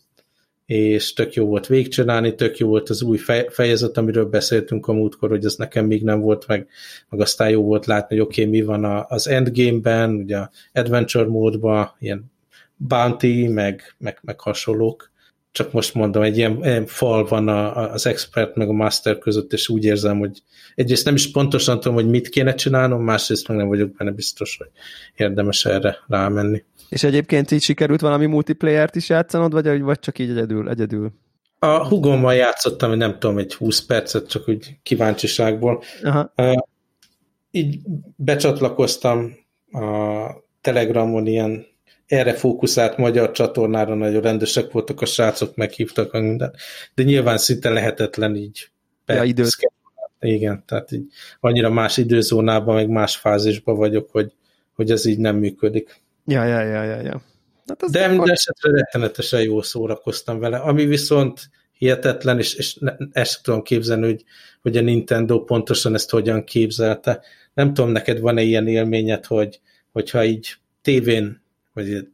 és tök jó volt végcsinálni, tök jó volt az új fejezet, amiről beszéltünk a múltkor, hogy ez nekem még nem volt meg, meg aztán jó volt látni, hogy oké, okay, mi van az endgame-ben, ugye adventure módban, ilyen bounty, meg, meg, meg hasonlók, csak most mondom, egy ilyen, ilyen fal van a, az expert meg a master között, és úgy érzem, hogy egyrészt nem is pontosan tudom, hogy mit kéne csinálnom, másrészt meg nem vagyok benne biztos, hogy érdemes erre rámenni. És egyébként így sikerült valami multiplayer-t is játszanod, vagy, vagy csak így egyedül? egyedül? A hugommal játszottam, nem tudom, egy 20 percet, csak úgy kíváncsiságból. Aha. Uh, így becsatlakoztam a Telegramon ilyen erre fókuszált magyar csatornára nagyon rendesek voltak a srácok, meghívtak a minden. De nyilván szinte lehetetlen így. Ja, időt. Igen, tehát így annyira más időzónában, meg más fázisban vagyok, hogy, hogy ez így nem működik. Ja, ja, ja, ja, ja. Hát De minden akkor... esetre rettenetesen jól szórakoztam vele. Ami viszont hihetetlen, és, és ne, ezt tudom képzelni, hogy, hogy a Nintendo pontosan ezt hogyan képzelte. Nem tudom, neked van-e ilyen élményed, hogy, hogyha így tévén, vagy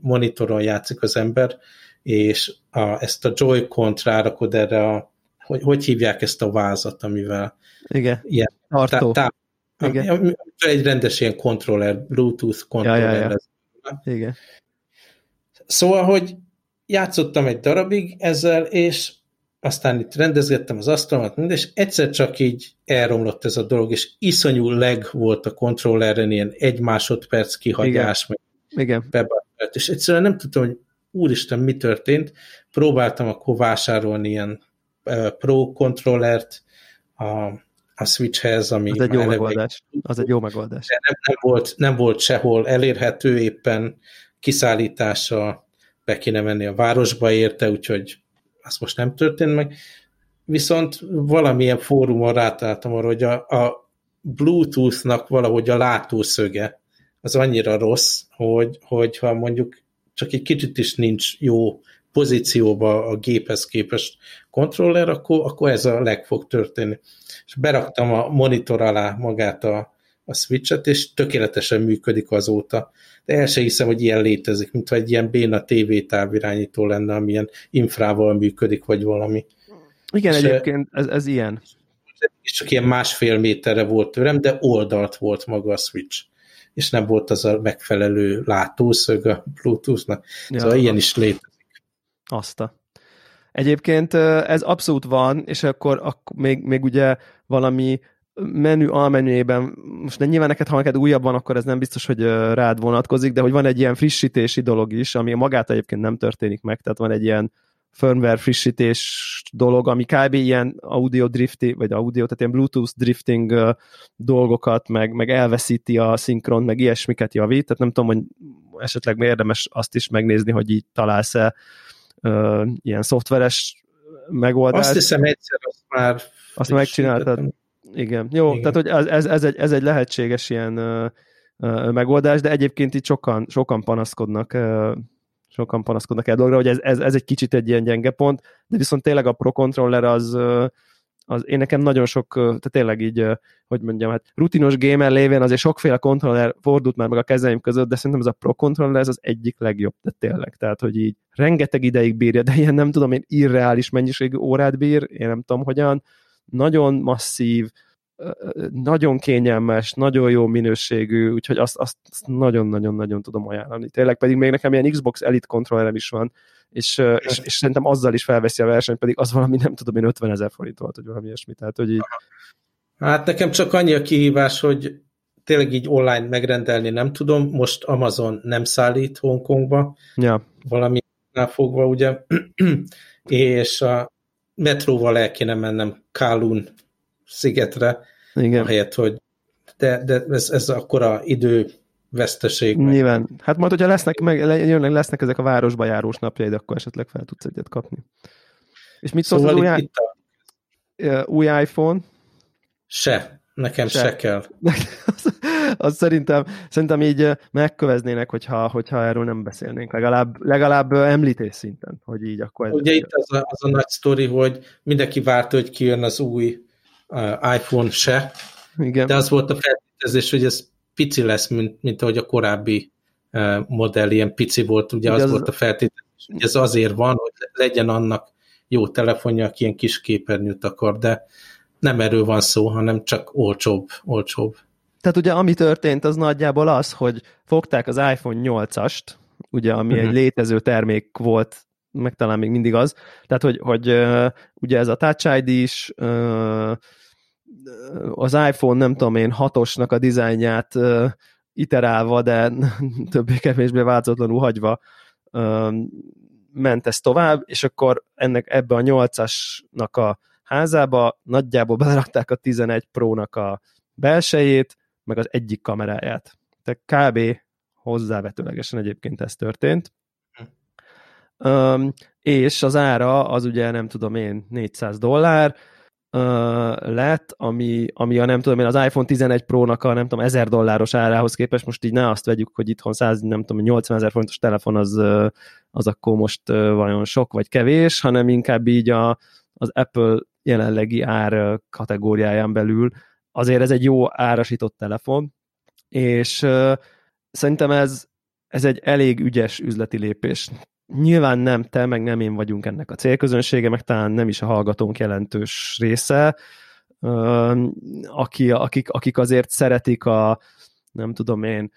monitoron játszik az ember, és a, ezt a Joy-Con-t rárakod erre a, hogy, hogy hívják ezt a vázat, amivel Igen, ilyen, tartó. Tá, tá, Igen. Egy rendes ilyen kontroller, Bluetooth kontroller. Ja, ja, ja. Igen. Szóval, hogy játszottam egy darabig ezzel, és aztán itt rendezgettem az asztalomat, és egyszer csak így elromlott ez a dolog, és iszonyú leg volt a kontrolleren, ilyen egy másodperc kihagyás, Igen. meg Igen. Bebárt, és egyszerűen nem tudtam, hogy úristen, mi történt. Próbáltam akkor vásárolni ilyen uh, Pro kontrollert a, a Switchhez, ami az egy jó megoldás. Az egy jó megoldás. De nem, nem, volt, nem volt sehol elérhető, éppen kiszállítása be kéne menni a városba érte, úgyhogy az most nem történt meg. Viszont valamilyen fórumon rátáltam arra, hogy a, a Bluetooth-nak valahogy a látószöge az annyira rossz, hogy, hogyha mondjuk csak egy kicsit is nincs jó pozícióba a géphez képest kontroller, akkor, akkor ez a leg fog történni. És beraktam a monitor alá magát a, a switchet, és tökéletesen működik azóta. De el sem hiszem, hogy ilyen létezik, mintha egy ilyen béna TV távirányító lenne, amilyen infrával működik, vagy valami. Igen, és egyébként ez, ez ilyen. És csak ilyen másfél méterre volt tőlem, de oldalt volt maga a switch és nem volt az a megfelelő látószög a Bluetooth-nak. Ja, szóval ilyen is létezik. Azt a. Egyébként ez abszolút van, és akkor, akkor még, még ugye valami menü almenüjében, most nem nyilván neked, ha neked újabb van, akkor ez nem biztos, hogy rád vonatkozik, de hogy van egy ilyen frissítési dolog is, ami magát egyébként nem történik meg, tehát van egy ilyen firmware frissítés dolog, ami kb. ilyen audio drifting, vagy audio, tehát ilyen Bluetooth drifting uh, dolgokat, meg, meg elveszíti a szinkron, meg ilyesmiket javít, tehát nem tudom, hogy esetleg érdemes azt is megnézni, hogy így találsz-e uh, ilyen szoftveres megoldást. Azt hiszem egyszer azt már azt megcsináltad. Igen, jó, Igen. tehát hogy ez, ez, egy, ez egy lehetséges ilyen uh, megoldás, de egyébként itt sokan, sokan panaszkodnak sokan panaszkodnak el dologra, hogy ez, ez, ez egy kicsit egy ilyen gyenge pont, de viszont tényleg a Pro Controller az, az én nekem nagyon sok, tehát tényleg így, hogy mondjam, hát rutinos gamer lévén azért sokféle kontroller fordult már meg a kezeim között, de szerintem ez a Pro Controller ez az egyik legjobb, de tényleg, tehát hogy így rengeteg ideig bírja, de ilyen nem tudom, én irreális mennyiségű órát bír, én nem tudom hogyan, nagyon masszív, nagyon kényelmes, nagyon jó minőségű, úgyhogy azt, azt, azt nagyon-nagyon-nagyon tudom ajánlani. Tényleg pedig még nekem ilyen Xbox Elite kontrollerem is van, és, és, és szerintem azzal is felveszi a versenyt, pedig az valami nem tudom én 50 ezer forint volt, vagy valami ilyesmi. Tehát, hogy így... Hát nekem csak annyi a kihívás, hogy tényleg így online megrendelni nem tudom, most Amazon nem szállít Hongkongba, ja. valami fogva, ugye, és a metróval el kéne mennem Kálun szigetre, Igen. ahelyett, hogy de, de ez, ez akkora idő veszteség. Nyilván. Hát majd, hogyha lesznek, meg, jönnek, lesznek ezek a városba járós napjaid, akkor esetleg fel tudsz egyet kapni. És mit szóval szólsz az új, a... új iPhone? Se. Nekem se, se kell. az, az szerintem, szerintem így megköveznének, hogyha, hogyha erről nem beszélnénk, legalább, legalább említés szinten, hogy így akkor... Ugye itt az a, az a nagy sztori, hogy mindenki várta, hogy kijön az új iPhone se, Igen. de az volt a feltételezés, hogy ez pici lesz, mint, mint ahogy a korábbi modell ilyen pici volt, ugye, az, az volt a feltételezés, hogy ez azért van, hogy legyen annak jó telefonja, aki ilyen kis képernyőt akar, de nem erről van szó, hanem csak olcsóbb, olcsóbb. Tehát ugye ami történt, az nagyjából az, hogy fogták az iPhone 8-ast, ugye, ami uh-huh. egy mhm. létező termék volt, meg talán még mindig az, tehát hogy, hogy uh, ugye ez a Touch ID is, uh, az iPhone, nem tudom én, hatosnak a dizájnját iterálva, de többé-kevésbé változatlanul hagyva ment ez tovább, és akkor ennek ebbe a 8-asnak a házába nagyjából belerakták a 11 Pro-nak a belsejét, meg az egyik kameráját. Tehát kb. hozzávetőlegesen egyébként ez történt. Um, és az ára az ugye nem tudom én 400 dollár, lett, ami, ami a nem tudom én, az iPhone 11 Pro-nak a nem tudom, 1000 dolláros árához képest, most így ne azt vegyük, hogy itthon 100, nem tudom, 80 ezer forintos telefon az, az akkor most vajon sok vagy kevés, hanem inkább így a, az Apple jelenlegi ár kategóriáján belül. Azért ez egy jó árasított telefon, és szerintem ez, ez egy elég ügyes üzleti lépés nyilván nem te, meg nem én vagyunk ennek a célközönsége, meg talán nem is a hallgatónk jelentős része, aki, akik, akik azért szeretik a, nem tudom én,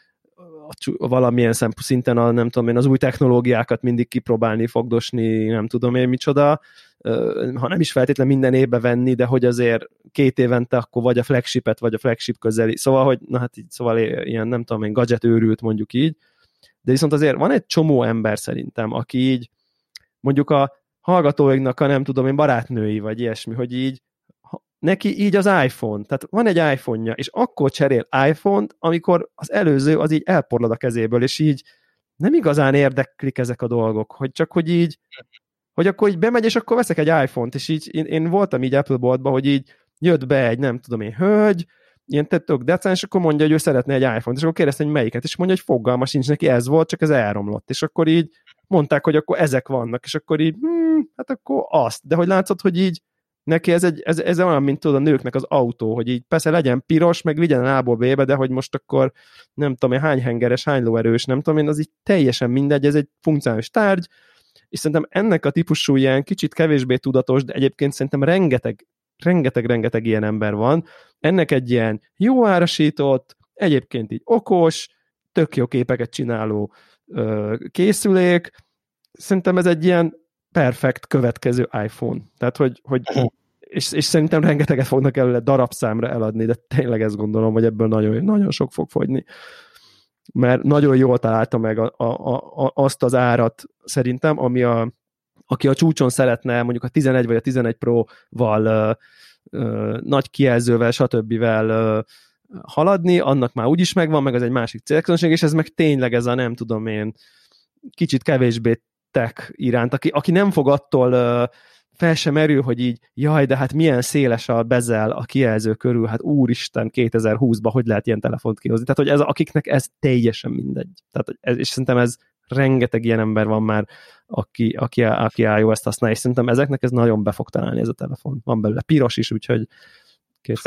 valamilyen szinten a, nem tudom én, az új technológiákat mindig kipróbálni, fogdosni, nem tudom én micsoda, ha nem is feltétlen minden évbe venni, de hogy azért két évente akkor vagy a flagshipet, vagy a flagship közeli, szóval, hogy na hát így, szóval ilyen nem tudom én, gadget őrült mondjuk így, de viszont azért van egy csomó ember szerintem, aki így mondjuk a hallgatóinknak a nem tudom én barátnői, vagy ilyesmi, hogy így neki így az iPhone, tehát van egy iPhone-ja, és akkor cserél iPhone-t, amikor az előző az így elporlad a kezéből, és így nem igazán érdeklik ezek a dolgok, hogy csak hogy így, hogy akkor így bemegy, és akkor veszek egy iPhone-t, és így én, én voltam így Apple boltban, hogy így jött be egy nem tudom én hölgy, ilyen tök decens, és akkor mondja, hogy ő szeretne egy iPhone-t, és akkor kérdezte, hogy melyiket, és mondja, hogy fogalma sincs neki, ez volt, csak ez elromlott, és akkor így mondták, hogy akkor ezek vannak, és akkor így, hmm, hát akkor azt, de hogy látszott, hogy így neki ez, egy, ez, ez olyan, mint tudod a nőknek az autó, hogy így persze legyen piros, meg vigyen A-ból de hogy most akkor nem tudom én hány hengeres, hány lóerős, nem tudom én, az így teljesen mindegy, ez egy funkcionális tárgy, és szerintem ennek a típusú ilyen kicsit kevésbé tudatos, de egyébként szerintem rengeteg, rengeteg-rengeteg ilyen ember van, ennek egy ilyen jó árasított, egyébként így okos, tök jó képeket csináló ö, készülék, szerintem ez egy ilyen perfekt következő iPhone. Tehát, hogy, hogy és, és szerintem rengeteget fognak előle darabszámra eladni, de tényleg ezt gondolom, hogy ebből nagyon, nagyon sok fog fogyni. Mert nagyon jól találta meg a, a, a, azt az szerintem, ami a, aki a csúcson szeretne mondjuk a 11 vagy a 11 Pro-val ö, ö, nagy kijelzővel, stb. Ö, haladni, annak már úgyis megvan, meg az egy másik célközönség, és ez meg tényleg ez a nem tudom én, kicsit kevésbé tech iránt, aki, aki nem fog attól uh, fel sem merül, hogy így, jaj, de hát milyen széles a bezel a kijelző körül, hát úristen, 2020-ban hogy lehet ilyen telefont kihozni. Tehát, hogy ez, akiknek ez teljesen mindegy. Tehát, ez, és szerintem ez rengeteg ilyen ember van már, aki, aki, aki iOS-t használja, és szerintem ezeknek ez nagyon be fog találni ez a telefon. Van belőle piros is, úgyhogy kész,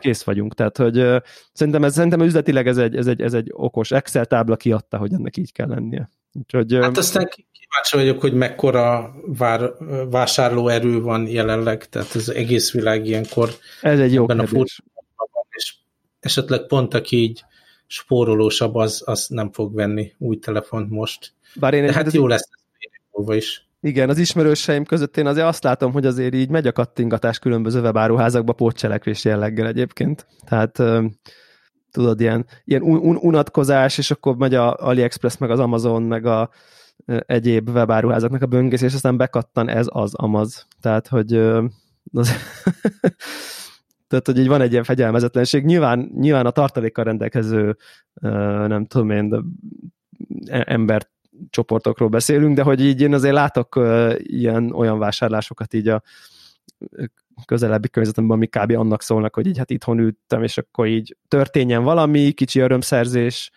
kész vagyunk. Tehát, hogy uh, szerintem, ez, szerintem üzletileg ez egy, ez, egy, ez egy okos Excel tábla kiadta, hogy ennek így kell lennie. Úgyhogy, hát aztán kíváncsi vagyok, hogy mekkora vár, vásárlóerő van jelenleg, tehát az egész világ ilyenkor ez egy jó a van, és esetleg pont aki így spórolósabb, az, az nem fog venni új telefont most. Bár én De hát jó lesz ez is. Igen, az ismerőseim között én azért azt látom, hogy azért így megy a kattingatás különböző webáruházakba pótcselekvés jelleggel egyébként. Tehát tudod, ilyen, ilyen un- unatkozás, és akkor megy a AliExpress, meg az Amazon, meg a egyéb webáruházaknak a böngészés, aztán bekattan ez az Amaz. Tehát, hogy az tehát, hogy így van egy ilyen fegyelmezetlenség. Nyilván, nyilván a tartalékkal rendelkező, nem tudom én, e, ember csoportokról beszélünk, de hogy így én azért látok ilyen olyan vásárlásokat így a közelebbi környezetemben, ami kb. annak szólnak, hogy így hát itthon ültem, és akkor így történjen valami, kicsi örömszerzés,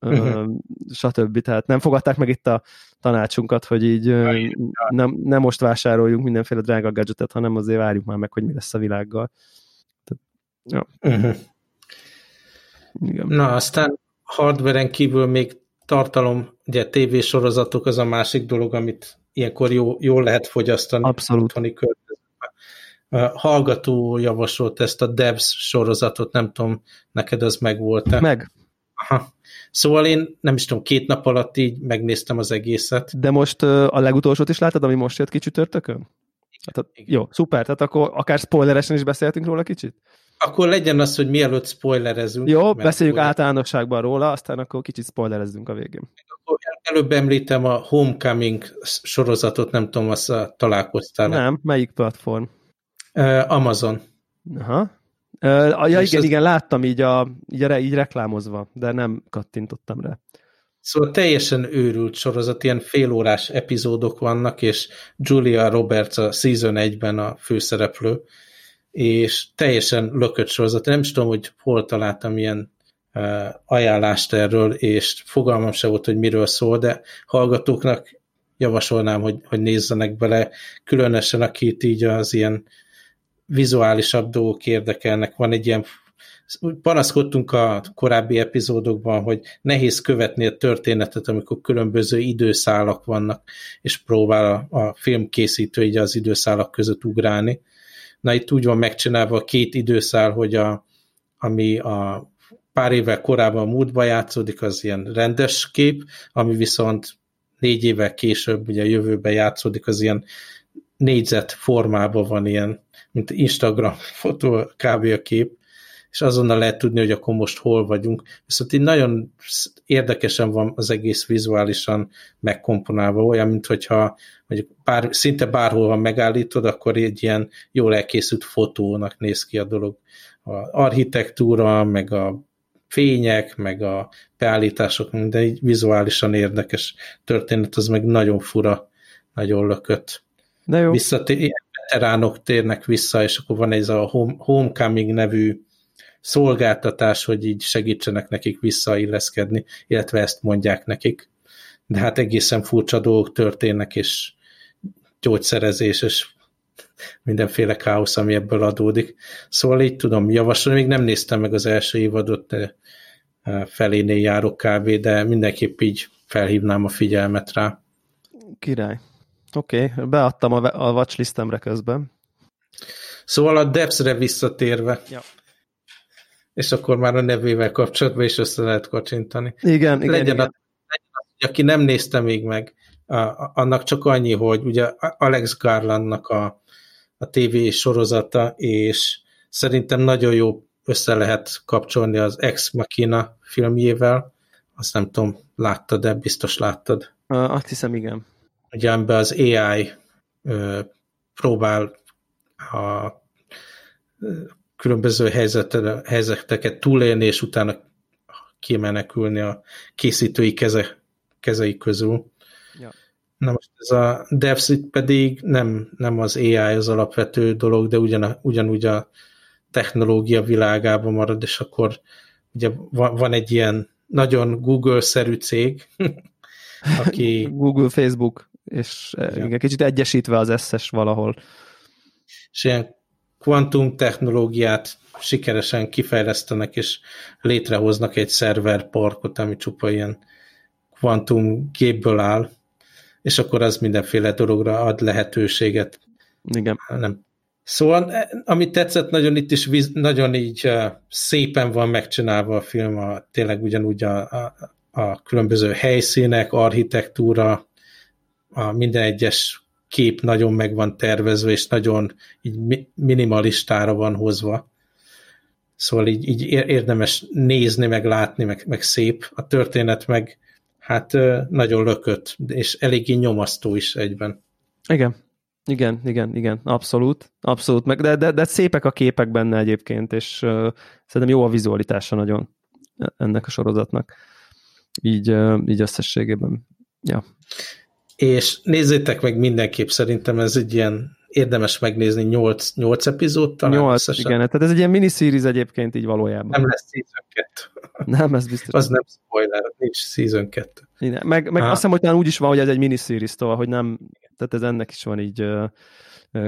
uh-huh. stb. Tehát nem fogadták meg itt a tanácsunkat, hogy így nem, nem most vásároljunk mindenféle drága gadgetet, hanem azért várjuk már meg, hogy mi lesz a világgal. Ja. uh-huh. Igen. Na, aztán hardveren kívül még tartalom, ugye tévésorozatok az a másik dolog, amit ilyenkor jó, jól lehet fogyasztani. Abszolút. Otthoni hallgató javasolt ezt a Devs sorozatot, nem tudom, neked az megvolt-e? Meg. Aha. Szóval én nem is tudom, két nap alatt így megnéztem az egészet. De most a legutolsót is láttad, ami most jött ki csütörtökön? Hát, jó, szuper, tehát akkor akár spoileresen is beszéltünk róla kicsit? Akkor legyen az, hogy mielőtt spoilerezünk. Jó, beszéljük akkor... általánosságban róla, aztán akkor kicsit spoilerezzünk a végén. Akkor előbb említem a Homecoming sorozatot, nem tudom, azt találkoztál. Nem, melyik platform? Amazon. Aha. Ja, igen, az... igen, láttam így, a, így, a, így reklámozva, de nem kattintottam rá. Szóval teljesen őrült sorozat, ilyen félórás epizódok vannak, és Julia Roberts a Season 1-ben a főszereplő, és teljesen lökött sorozat. Nem is tudom, hogy hol találtam ilyen ajánlást erről, és fogalmam se volt, hogy miről szól, de hallgatóknak javasolnám, hogy, hogy nézzenek bele, különösen akit így az ilyen vizuálisabb dolgok érdekelnek. Van egy ilyen panaszkodtunk a korábbi epizódokban, hogy nehéz követni a történetet, amikor különböző időszálak vannak, és próbál a, a filmkészítő így az időszálak között ugrálni. Na itt úgy van megcsinálva a két időszál, hogy a, ami a pár évvel korábban múltba játszódik, az ilyen rendes kép, ami viszont négy évvel később, ugye a jövőben játszódik, az ilyen négyzet formában van ilyen, mint Instagram fotó, kb. a kép, és azonnal lehet tudni, hogy akkor most hol vagyunk. Viszont így nagyon érdekesen van az egész vizuálisan megkomponálva, olyan, mint hogyha mondjuk bár, szinte bárhol van megállítod, akkor egy ilyen jól elkészült fotónak néz ki a dolog. A architektúra, meg a fények, meg a beállítások, minden így vizuálisan érdekes történet, az meg nagyon fura, nagyon lökött. De jó. Visszatér, veteránok térnek vissza, és akkor van ez a Home, Homecoming nevű szolgáltatás, hogy így segítsenek nekik visszailleszkedni, illetve ezt mondják nekik. De hát egészen furcsa dolgok történnek, és gyógyszerezés, és mindenféle káosz, ami ebből adódik. Szóval így tudom javasolni, még nem néztem meg az első évadot, de e, felénél járok kb., de mindenképp így felhívnám a figyelmet rá. Király. Oké, okay. beadtam a, a watchlistemre közben. Szóval a Debs-re visszatérve, ja. És akkor már a nevével kapcsolatban is össze lehet kacsintani. Igen, igen, legyen, igen. A, legyen az, aki nem nézte még meg, a, a, annak csak annyi, hogy ugye Alex Garlandnak a, a TV sorozata, és szerintem nagyon jó össze lehet kapcsolni az Ex Machina filmjével. Azt nem tudom, láttad, de biztos láttad. Azt hiszem, igen. Ugye amiben az AI ö, próbál a különböző helyzeteket túlélni, és utána kimenekülni a készítői keze, kezei közül. Ja. Na most ez a DevSit pedig nem, nem az AI az alapvető dolog, de ugyan, ugyanúgy a technológia világában marad, és akkor ugye van, van egy ilyen nagyon Google-szerű cég, aki... Google, Facebook, és ja. igen, kicsit egyesítve az összes valahol. És ilyen kvantum technológiát sikeresen kifejlesztenek, és létrehoznak egy szerverparkot, ami csupa ilyen kvantum gépből áll, és akkor az mindenféle dologra ad lehetőséget. Igen. Nem. Szóval, amit tetszett, nagyon itt is nagyon így uh, szépen van megcsinálva a film, a, tényleg ugyanúgy a, a, a különböző helyszínek, architektúra, a minden egyes kép nagyon meg van tervezve, és nagyon így minimalistára van hozva. Szóval így, így érdemes nézni, meg látni, meg, meg szép. A történet meg hát nagyon lökött, és eléggé nyomasztó is egyben. Igen, igen, igen, igen, abszolút, abszolút, meg, de, de, de szépek a képek benne egyébként, és uh, szerintem jó a vizualitása nagyon ennek a sorozatnak, így, uh, így összességében. Ja. És nézzétek meg mindenképp, szerintem ez egy ilyen érdemes megnézni 8, 8 epizód talán 8, összesen. igen, tehát ez egy ilyen miniseries egyébként így valójában. Nem lesz season 2. Nem, ez biztos. Az nem spoiler, nincs season 2. Igen, meg, meg azt hiszem, hogy talán úgy is van, hogy ez egy miniseries, tovább, hogy nem, tehát ez ennek is van így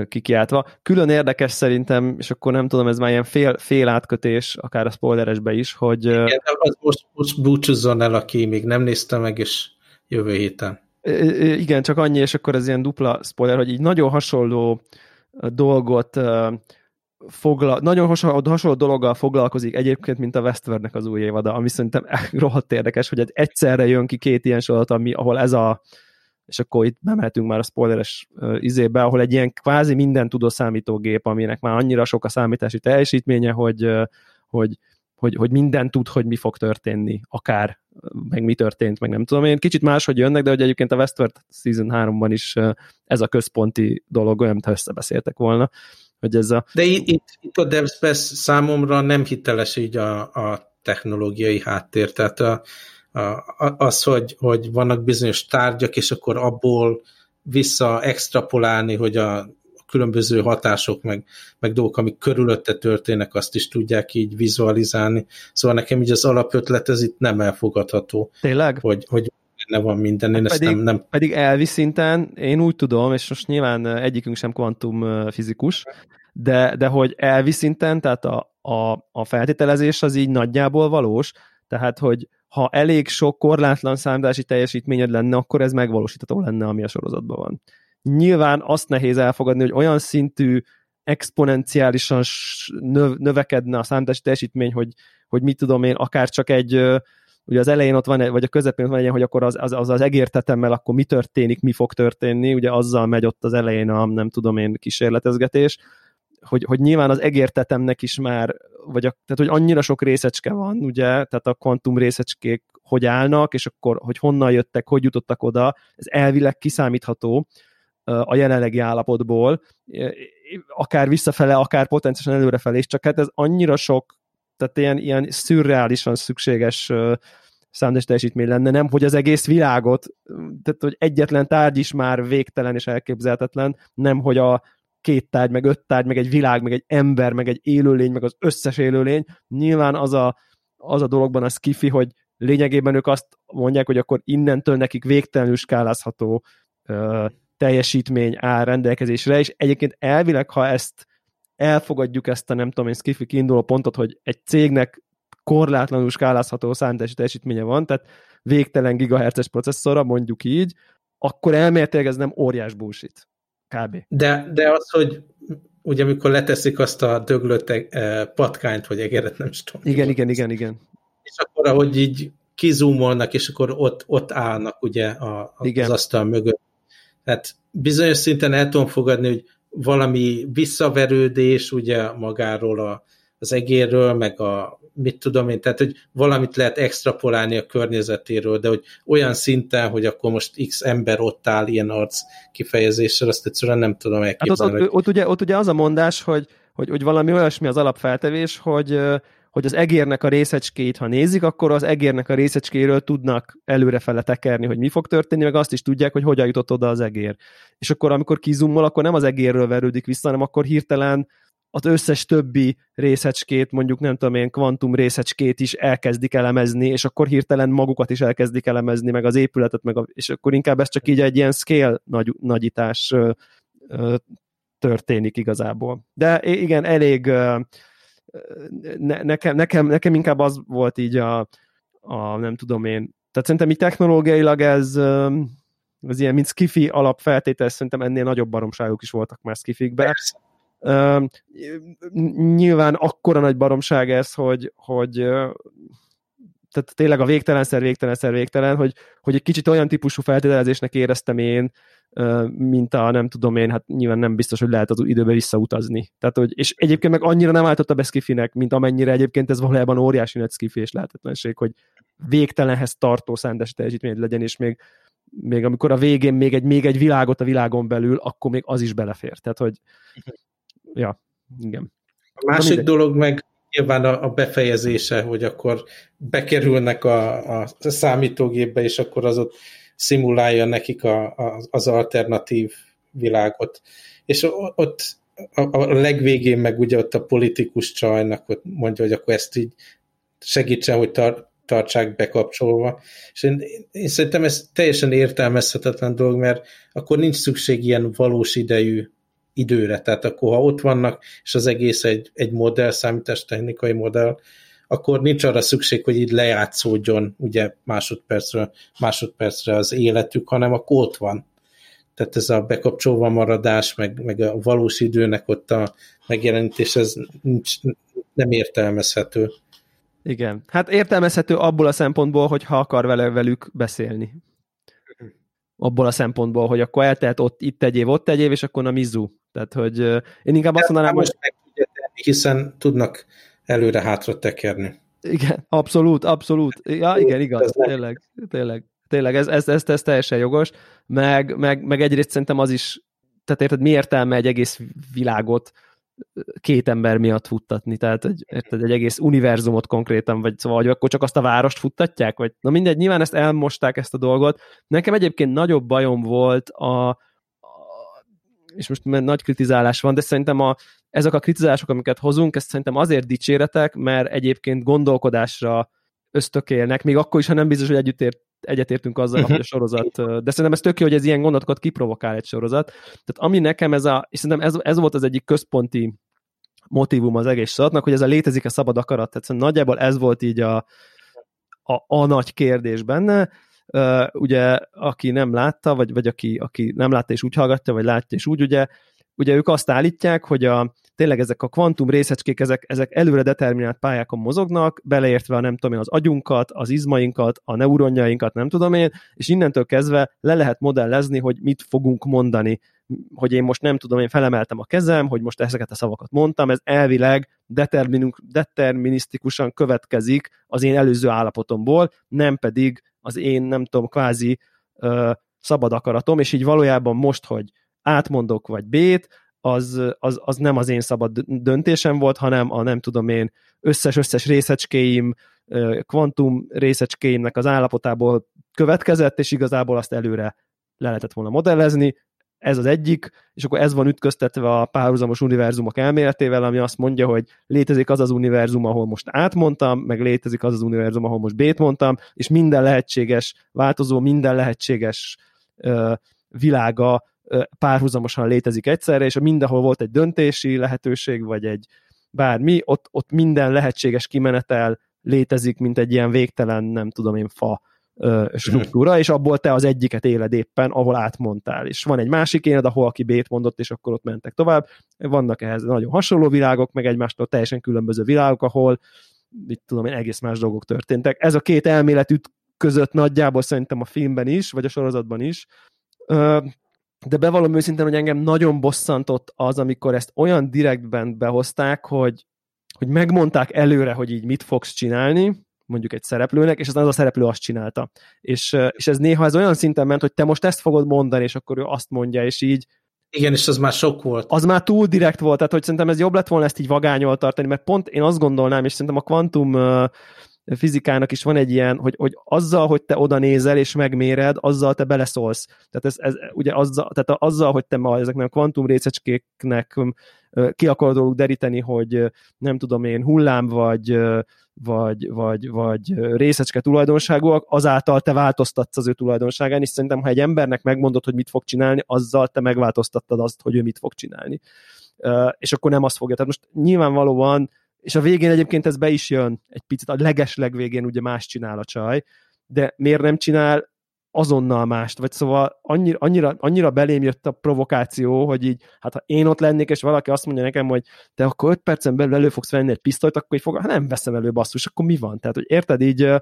kikiáltva. Külön érdekes szerintem, és akkor nem tudom, ez már ilyen fél, fél átkötés, akár a spoileresbe is, hogy... Igen, az most, most búcsúzzon el, aki még nem nézte meg, és jövő héten. Igen, csak annyi, és akkor ez ilyen dupla spoiler, hogy így nagyon hasonló dolgot fogla, nagyon hasonló, hasonló dologgal foglalkozik egyébként, mint a Westworldnek az új évada, ami szerintem rohadt érdekes, hogy egyszerre jön ki két ilyen sorot, ami, ahol ez a és akkor itt bemehetünk már a spoileres izébe, ahol egy ilyen kvázi minden tudó számítógép, aminek már annyira sok a számítási teljesítménye, hogy, hogy hogy, hogy minden tud, hogy mi fog történni, akár, meg mi történt, meg nem tudom én. Kicsit máshogy jönnek, de hogy egyébként a Westworld Season 3-ban is ez a központi dolog olyan, mintha összebeszéltek volna. Hogy ez a... De itt, itt a DevSpace számomra nem hiteles így a, a technológiai háttér, tehát a, a, az, hogy, hogy vannak bizonyos tárgyak, és akkor abból vissza extrapolálni, hogy a különböző hatások, meg, meg dolgok, amik körülötte történnek, azt is tudják így vizualizálni. Szóval nekem így az alapötlet, ez itt nem elfogadható. Tényleg? Hogy, hogy benne van minden, én pedig, ezt nem, nem... Pedig elvi szinten, én úgy tudom, és most nyilván egyikünk sem kvantum fizikus, de, de hogy elvi szinten, tehát a, a, a feltételezés az így nagyjából valós, tehát hogy ha elég sok korlátlan számítási teljesítményed lenne, akkor ez megvalósítható lenne, ami a sorozatban van. Nyilván azt nehéz elfogadni, hogy olyan szintű exponenciálisan növekedne a számítási teljesítmény, hogy, hogy mit tudom én, akár csak egy, ugye az elején ott van, vagy a közepén ott van egy, hogy akkor az, az, az, az egértetemmel akkor mi történik, mi fog történni, ugye azzal megy ott az elején a nem tudom én kísérletezgetés, hogy, hogy nyilván az egértetemnek is már, vagy a, tehát hogy annyira sok részecske van, ugye, tehát a kvantum részecskék hogy állnak, és akkor, hogy honnan jöttek, hogy jutottak oda, ez elvileg kiszámítható a jelenlegi állapotból, akár visszafele, akár potenciálisan előrefele is, csak hát ez annyira sok, tehát ilyen, ilyen szürreálisan szükséges számos teljesítmény lenne, nem, hogy az egész világot, tehát hogy egyetlen tárgy is már végtelen és elképzelhetetlen, nem, hogy a két tárgy, meg öt tárgy, meg egy világ, meg egy ember, meg egy élőlény, meg az összes élőlény, nyilván az a, az a dologban a skifi, hogy lényegében ők azt mondják, hogy akkor innentől nekik végtelenül skálázható teljesítmény áll rendelkezésre, és egyébként elvileg, ha ezt elfogadjuk ezt a nem tudom én skifi kiinduló pontot, hogy egy cégnek korlátlanul skálázható számítási teljesítménye van, tehát végtelen gigahertzes processzora, mondjuk így, akkor elméletileg ez nem óriás bullshit. Kb. De, de az, hogy ugye amikor leteszik azt a döglött eh, patkányt, vagy egeret, nem is tudom. Igen, igen, igen, igen. És akkor, ahogy így kizúmolnak, és akkor ott, ott állnak ugye a, a, igen. az asztal mögött. Tehát bizonyos szinten el tudom fogadni, hogy valami visszaverődés ugye magáról a, az egérről, meg a mit tudom én, tehát hogy valamit lehet extrapolálni a környezetéről, de hogy olyan szinten, hogy akkor most x ember ott áll ilyen arc kifejezéssel, azt egyszerűen nem tudom elképzelni. Hát ott, ott, ott, ugye, ott ugye az a mondás, hogy, hogy, hogy valami olyasmi az alapfeltevés, hogy, hogy az egérnek a részecskét, ha nézik, akkor az egérnek a részecskéről tudnak előrefele tekerni, hogy mi fog történni, meg azt is tudják, hogy hogyan jutott oda az egér. És akkor, amikor kizummol, akkor nem az egérről verődik vissza, hanem akkor hirtelen az összes többi részecskét, mondjuk nem tudom én, kvantum részecskét is elkezdik elemezni, és akkor hirtelen magukat is elkezdik elemezni, meg az épületet, meg a, és akkor inkább ez csak így egy ilyen scale nagy, nagyítás ö, ö, történik igazából. De igen, elég ö, ne, nekem, nekem, nekem inkább az volt így a, a nem tudom én, tehát szerintem így technológiailag ez az ilyen, mint skifi alapfeltétel, szerintem ennél nagyobb baromságok is voltak már skifikben. Persze Uh, nyilván akkora nagy baromság ez, hogy, hogy tehát tényleg a végtelenszer, végtelenszer, végtelen, hogy, hogy egy kicsit olyan típusú feltételezésnek éreztem én, mint a nem tudom én, hát nyilván nem biztos, hogy lehet az időbe visszautazni. Tehát, hogy, és egyébként meg annyira nem álltott a Beskifinek, mint amennyire egyébként ez valójában óriási nagy skifi és lehetetlenség, hogy végtelenhez tartó szándes teljesítmény legyen, és még, még amikor a végén még egy, még egy világot a világon belül, akkor még az is belefér. Tehát, hogy ja, igen. A másik dolog meg nyilván a, a befejezése, hogy akkor bekerülnek a, a számítógépbe, és akkor az ott szimulálja nekik a, a, az alternatív világot. És ott a, a legvégén meg ugye ott a politikus csajnak ott mondja, hogy akkor ezt így segítsen, hogy tar, tartsák bekapcsolva. És én, én szerintem ez teljesen értelmezhetetlen dolog, mert akkor nincs szükség ilyen valós idejű időre. Tehát akkor, ha ott vannak, és az egész egy, egy modell, számítástechnikai modell, akkor nincs arra szükség, hogy így lejátszódjon ugye másodpercre, másodpercre az életük, hanem akkor ott van. Tehát ez a bekapcsolva maradás, meg, meg a valós időnek ott a megjelenítés, ez nincs, nem értelmezhető. Igen. Hát értelmezhető abból a szempontból, hogy ha akar vele velük beszélni abból a szempontból, hogy akkor eltelt ott itt egy év, ott egy év, és akkor a mizu. Tehát, hogy én inkább azt mondanám, hogy... Hiszen tudnak előre-hátra tekerni. Igen, abszolút, abszolút. Ja, igen, igaz, tényleg, tényleg. Tényleg, ez, ez, ez, ez teljesen jogos, meg, meg, meg egyrészt szerintem az is, tehát érted, mi értelme egy egész világot két ember miatt futtatni, tehát egy, egy egész univerzumot konkrétan, vagy szóval, vagy akkor csak azt a várost futtatják, vagy na mindegy, nyilván ezt elmosták ezt a dolgot. Nekem egyébként nagyobb bajom volt a és most nagy kritizálás van, de szerintem a, ezek a kritizálások, amiket hozunk, ezt szerintem azért dicséretek, mert egyébként gondolkodásra ösztökélnek, még akkor is, ha nem biztos, hogy együtt ért, egyetértünk azzal, uh-huh. hogy a sorozat, de szerintem ez tök jó, hogy ez ilyen gondolatokat kiprovokál egy sorozat. Tehát ami nekem ez a, és szerintem ez, ez volt az egyik központi motivum az egész sorozatnak, hogy ez a létezik a szabad akarat. Tehát nagyjából ez volt így a, a, a nagy kérdés benne. Ugye, aki nem látta, vagy, vagy aki, aki nem látta és úgy hallgatja, vagy látja és úgy, ugye ugye ők azt állítják, hogy a, tényleg ezek a kvantum részecskék, ezek, ezek előre determinált pályákon mozognak, beleértve a nem tudom én, az agyunkat, az izmainkat, a neuronjainkat, nem tudom én, és innentől kezdve le lehet modellezni, hogy mit fogunk mondani, hogy én most nem tudom, én felemeltem a kezem, hogy most ezeket a szavakat mondtam, ez elvileg determinisztikusan következik az én előző állapotomból, nem pedig az én, nem tudom, kvázi ö, szabad akaratom, és így valójában most, hogy átmondok vagy B-t, az, az, az nem az én szabad döntésem volt, hanem a nem tudom én összes-összes részecskéim, kvantum részecskéimnek az állapotából következett, és igazából azt előre le lehetett volna modellezni, ez az egyik, és akkor ez van ütköztetve a párhuzamos univerzumok elméletével, ami azt mondja, hogy létezik az az univerzum, ahol most átmondtam, meg létezik az az univerzum, ahol most bét mondtam, és minden lehetséges változó, minden lehetséges uh, világa párhuzamosan létezik egyszerre, és mindenhol volt egy döntési lehetőség, vagy egy bármi, ott, ott minden lehetséges kimenetel létezik, mint egy ilyen végtelen, nem tudom én, fa struktúra, és abból te az egyiket éled éppen, ahol átmondtál. És van egy másik éned, ahol aki bét mondott, és akkor ott mentek tovább. Vannak ehhez nagyon hasonló világok, meg egymástól teljesen különböző világok, ahol mit tudom én, egész más dolgok történtek. Ez a két elmélet között nagyjából szerintem a filmben is, vagy a sorozatban is de bevallom őszintén, hogy engem nagyon bosszantott az, amikor ezt olyan direktben behozták, hogy, hogy megmondták előre, hogy így mit fogsz csinálni, mondjuk egy szereplőnek, és aztán az a szereplő azt csinálta. És, és ez néha ez olyan szinten ment, hogy te most ezt fogod mondani, és akkor ő azt mondja, és így igen, és az már sok volt. Az már túl direkt volt, tehát hogy szerintem ez jobb lett volna ezt így vagányol tartani, mert pont én azt gondolnám, és szerintem a kvantum fizikának is van egy ilyen, hogy, hogy azzal, hogy te oda nézel és megméred, azzal te beleszólsz. Tehát ez, ez ugye azzal, tehát azzal, hogy te ma ezeknek a kvantum részecskéknek ki akarod deríteni, hogy nem tudom én, hullám vagy, vagy, vagy, vagy részecske tulajdonságúak, azáltal te változtatsz az ő tulajdonságán, és szerintem, ha egy embernek megmondod, hogy mit fog csinálni, azzal te megváltoztattad azt, hogy ő mit fog csinálni. És akkor nem azt fogja. Tehát most nyilvánvalóan és a végén egyébként ez be is jön egy picit, a leges legvégén ugye más csinál a csaj, de miért nem csinál azonnal mást, vagy szóval annyira, annyira, annyira belém jött a provokáció, hogy így, hát ha én ott lennék, és valaki azt mondja nekem, hogy te akkor 5 percen belül elő fogsz venni egy pisztolyt, akkor így fog, hát nem veszem elő basszus, akkor mi van? Tehát, hogy érted, így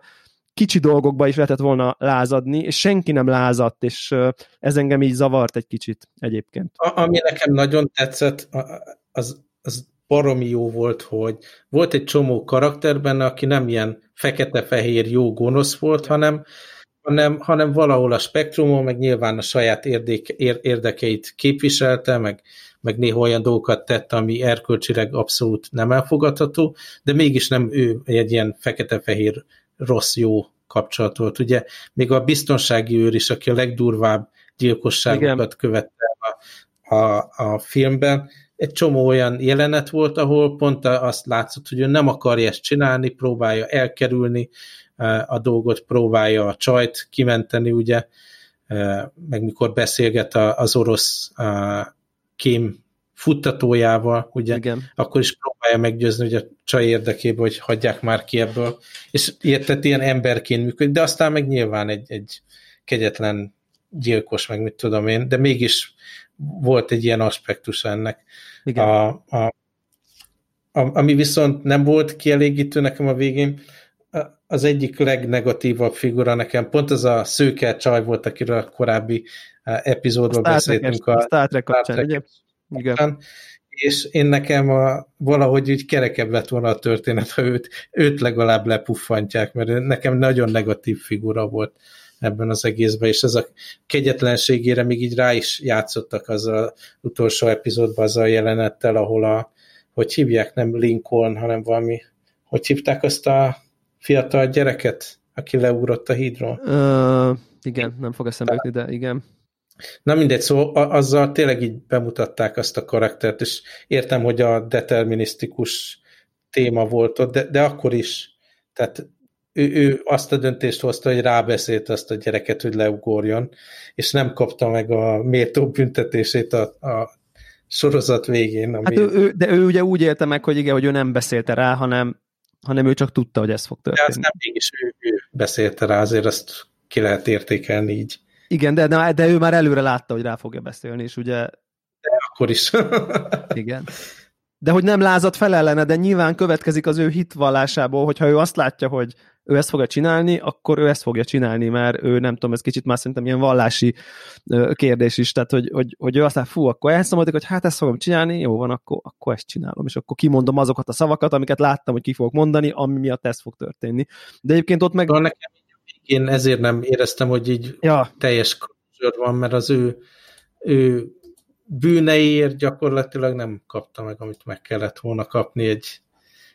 kicsi dolgokba is lehetett volna lázadni, és senki nem lázadt, és ez engem így zavart egy kicsit egyébként. A, ami nekem nagyon tetszett, az, az baromi jó volt, hogy volt egy csomó karakterben, aki nem ilyen fekete-fehér jó gonosz volt, hanem, hanem, hanem valahol a spektrumon, meg nyilván a saját érdeke, érdekeit képviselte, meg, meg néha olyan dolgokat tett, ami erkölcsileg abszolút nem elfogadható, de mégis nem ő egy ilyen fekete-fehér rossz-jó kapcsolat volt. Ugye még a biztonsági őr is, aki a legdurvább gyilkosságokat Igen. követte a, a, a filmben, egy csomó olyan jelenet volt, ahol pont azt látszott, hogy ő nem akarja ezt csinálni, próbálja elkerülni a dolgot, próbálja a csajt kimenteni, ugye, meg mikor beszélget az orosz kém futtatójával, ugye, Igen. akkor is próbálja meggyőzni, hogy a csaj érdekében, hogy hagyják már ki ebből, és értett ilyen emberként működik, de aztán meg nyilván egy, egy kegyetlen gyilkos, meg mit tudom én, de mégis volt egy ilyen aspektus ennek. Igen. A, a, a, ami viszont nem volt kielégítő nekem a végén, az egyik legnegatívabb figura nekem, pont az a szőke csaj volt, akiről a korábbi e, epizódban a beszéltünk. A Star Trek kapcsán, Igen. És én nekem a, valahogy úgy kerekebb lett volna a történet, ha őt, őt legalább lepuffantják, mert nekem nagyon negatív figura volt ebben az egészben, és ez a kegyetlenségére még így rá is játszottak az a utolsó epizódban az a jelenettel, ahol a, hogy hívják, nem Lincoln, hanem valami, hogy hívták azt a fiatal gyereket, aki leugrott a hídról? Uh, igen, nem fog eszembe jutni, de igen. Na mindegy, szóval azzal tényleg így bemutatták azt a karaktert, és értem, hogy a determinisztikus téma volt ott, de, de akkor is, tehát ő, ő azt a döntést hozta, hogy rábeszélt azt a gyereket, hogy leugorjon, és nem kapta meg a méltó büntetését a, a sorozat végén. Ami... Hát ő, ő, de ő ugye úgy élte meg, hogy igen, hogy ő nem beszélte rá, hanem, hanem ő csak tudta, hogy ez fog történni. De aztán mégis ő, ő beszélte rá, azért azt ki lehet értékelni így. Igen, de, de, de ő már előre látta, hogy rá fogja beszélni, és ugye... De akkor is. Igen. De hogy nem lázad fel ellene, de nyilván következik az ő hitvallásából, hogyha ő azt látja, hogy ő ezt fogja csinálni, akkor ő ezt fogja csinálni, mert ő nem tudom, ez kicsit már szerintem ilyen vallási kérdés is, tehát hogy, hogy, hogy ő azt mondja, fú, akkor elszámoltak, hogy hát ezt fogom csinálni, jó van, akkor, akkor ezt csinálom, és akkor kimondom azokat a szavakat, amiket láttam, hogy ki fogok mondani, ami miatt ez fog történni. De egyébként ott meg... De nekem én ezért nem éreztem, hogy így ja. teljes kapcsolat van, mert az ő, ő bűneiért gyakorlatilag nem kapta meg, amit meg kellett volna kapni egy,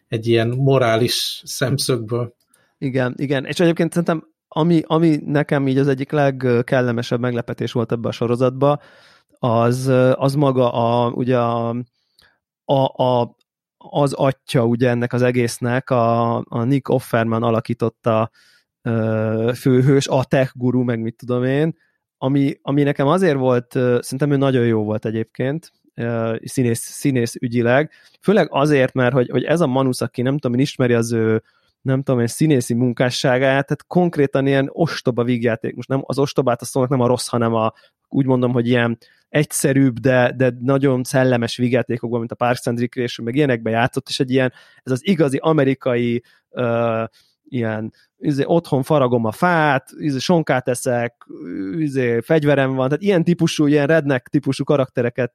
egy ilyen morális szemszögből. Igen, igen, és egyébként szerintem ami, ami nekem így az egyik legkellemesebb meglepetés volt ebbe a sorozatba, az, az maga a, ugye a, a, a, az atya ugye ennek az egésznek, a, a Nick Offerman alakította főhős, a tech guru, meg mit tudom én, ami, ami nekem azért volt, szerintem ő nagyon jó volt egyébként, színész, színész ügyileg, főleg azért, mert hogy, hogy ez a Manus, aki nem tudom, én ismeri az ő nem tudom én, színészi munkásságát, tehát konkrétan ilyen ostoba vígjáték, most nem az ostobát azt mondom, nem a rossz, hanem a, úgy mondom, hogy ilyen egyszerűbb, de, de nagyon szellemes vígjátékokban, mint a Parks and Recreation, meg ilyenekben játszott, és egy ilyen, ez az igazi amerikai uh, ilyen izé, otthon faragom a fát, izé, sonkát eszek, izé, fegyverem van, tehát ilyen típusú, ilyen redneck típusú karaktereket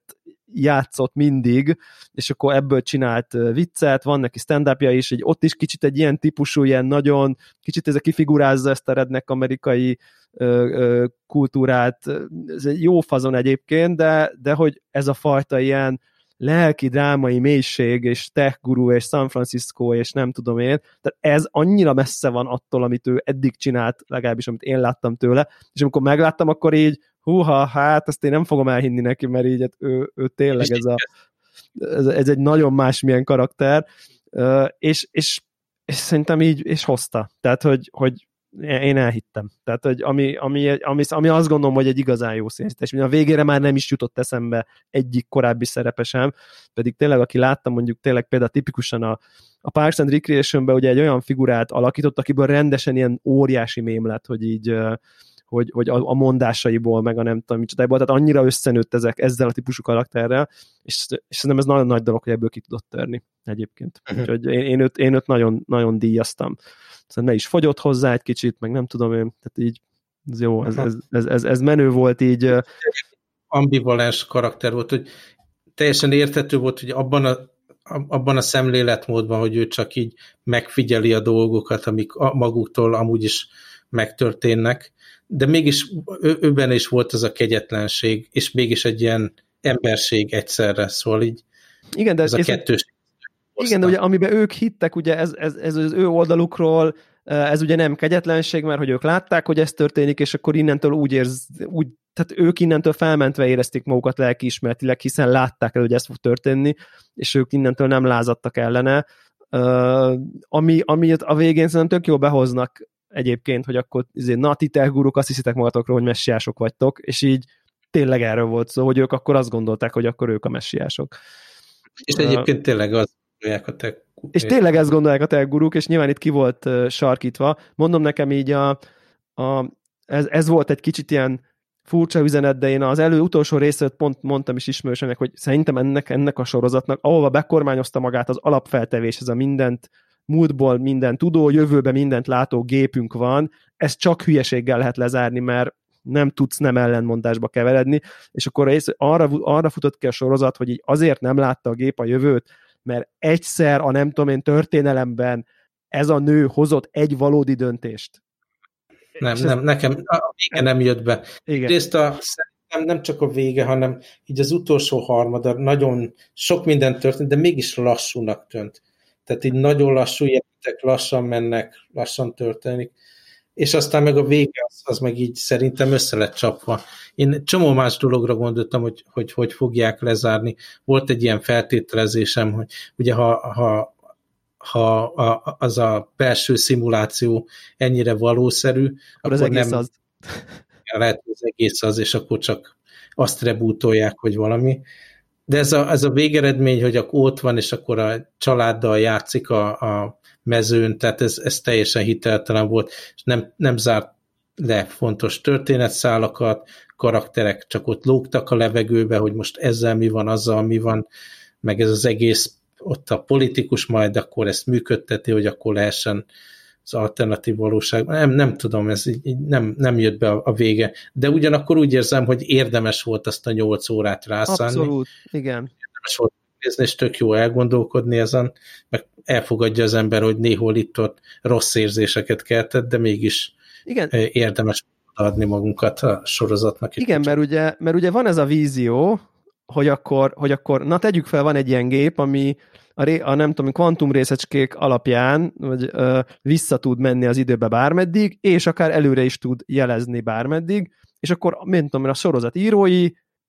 játszott mindig, és akkor ebből csinált viccet, van neki stand is, egy, ott is kicsit egy ilyen típusú, ilyen nagyon, kicsit ez a kifigurázza ezt a redneck amerikai ö, ö, kultúrát, ez egy jó fazon egyébként, de, de hogy ez a fajta ilyen lelki drámai mélység, és tech guru, és San Francisco, és nem tudom én, tehát ez annyira messze van attól, amit ő eddig csinált, legalábbis amit én láttam tőle, és amikor megláttam, akkor így, húha, hát ezt én nem fogom elhinni neki, mert így hát ő, ő tényleg ez, a, ez, ez egy nagyon másmilyen karakter, és, és, és szerintem így, és hozta. Tehát, hogy, hogy én elhittem. Tehát, hogy ami, ami, ami, ami azt gondolom, hogy egy igazán jó színészítés. A végére már nem is jutott eszembe egyik korábbi szerepesem, pedig tényleg, aki láttam mondjuk tényleg például tipikusan a, a Parks and Recreation-ben ugye egy olyan figurát alakított, akiből rendesen ilyen óriási mém lett, hogy így hogy, hogy a, a mondásaiból, meg a nem tudom micsodából, tehát annyira összenőtt ezek ezzel a típusú karakterrel, és, és szerintem ez nagyon nagy dolog, hogy ebből ki tudott törni egyébként. Uh-huh. Úgyhogy én, én, őt, én őt nagyon, nagyon díjaztam. Szerintem ne is fogyott hozzá egy kicsit, meg nem tudom én, tehát így ez jó, ez, ez, ez, ez, ez menő volt így. Ambivalens karakter volt, hogy teljesen érthető volt, hogy abban a abban a szemléletmódban, hogy ő csak így megfigyeli a dolgokat, amik maguktól amúgy is megtörténnek, de mégis ő, őben is volt az a kegyetlenség, és mégis egy ilyen emberség egyszerre, szóval így igen, de ez, ez a kettős. Igen, de ugye amiben ők hittek, ugye ez, ez, ez az ő oldalukról, ez ugye nem kegyetlenség, mert hogy ők látták, hogy ez történik, és akkor innentől úgy érz, úgy, tehát ők innentől felmentve érezték magukat lelkiismeretileg, hiszen látták el, hogy ez fog történni, és ők innentől nem lázadtak ellene, uh, ami, ami a végén szerintem tök jól behoznak egyébként, hogy akkor izé, na, ti guruk, azt hiszitek magatokról, hogy messiások vagytok, és így tényleg erről volt szó, hogy ők akkor azt gondolták, hogy akkor ők a messiások. És egyébként tényleg az gondolják a tech és tényleg ezt gondolják a tech guruk, és nyilván itt ki volt uh, sarkítva. Mondom nekem így, a, a, ez, ez volt egy kicsit ilyen furcsa üzenet, de én az elő utolsó részét pont mondtam is ismerősenek, hogy szerintem ennek, ennek a sorozatnak, ahova bekormányozta magát az alapfeltevés, ez a mindent múltból minden tudó, jövőben mindent látó gépünk van, ezt csak hülyeséggel lehet lezárni, mert nem tudsz nem ellenmondásba keveredni, és akkor arra, arra futott ki a sorozat, hogy így azért nem látta a gép a jövőt, mert egyszer a nem tudom én történelemben ez a nő hozott egy valódi döntést. Nem, és nem, ez... nekem a vége nem jött be. Igen. Részt a, nem, nem csak a vége, hanem így az utolsó harmada nagyon sok minden történt, de mégis lassúnak tűnt. Tehát így nagyon lassú jelentek, lassan mennek, lassan történik. És aztán meg a vége az, az meg így szerintem össze lett csapva. Én csomó más dologra gondoltam, hogy, hogy hogy fogják lezárni. Volt egy ilyen feltételezésem, hogy ugye ha, ha, ha a, az a belső szimuláció ennyire valószerű, akkor, akkor az nem, az. Lehet, hogy az egész az, és akkor csak azt rebútolják, hogy valami. De ez a, ez a végeredmény, hogy akkor ott van, és akkor a családdal játszik a, a mezőn, tehát ez, ez teljesen hiteltelen volt, és nem, nem zárt le fontos történetszálakat, karakterek csak ott lógtak a levegőbe, hogy most ezzel mi van, azzal mi van, meg ez az egész ott a politikus majd akkor ezt működteti, hogy akkor lehessen az alternatív valóság. Nem, nem tudom, ez így, így nem, nem jött be a, a vége. De ugyanakkor úgy érzem, hogy érdemes volt azt a nyolc órát rászánni. Abszolút, igen. Érdemes volt nézni, és tök jó elgondolkodni ezen, meg elfogadja az ember, hogy néhol itt-ott rossz érzéseket keltett, de mégis igen. érdemes adni magunkat a sorozatnak. Igen, mert ugye, mert ugye van ez a vízió, hogy akkor, hogy akkor, na tegyük fel, van egy ilyen gép, ami a, ré, a nem tudom, kvantum részecskék alapján vagy, ö, vissza tud menni az időbe bármeddig, és akár előre is tud jelezni bármeddig, és akkor, mint tudom, a sorozat írói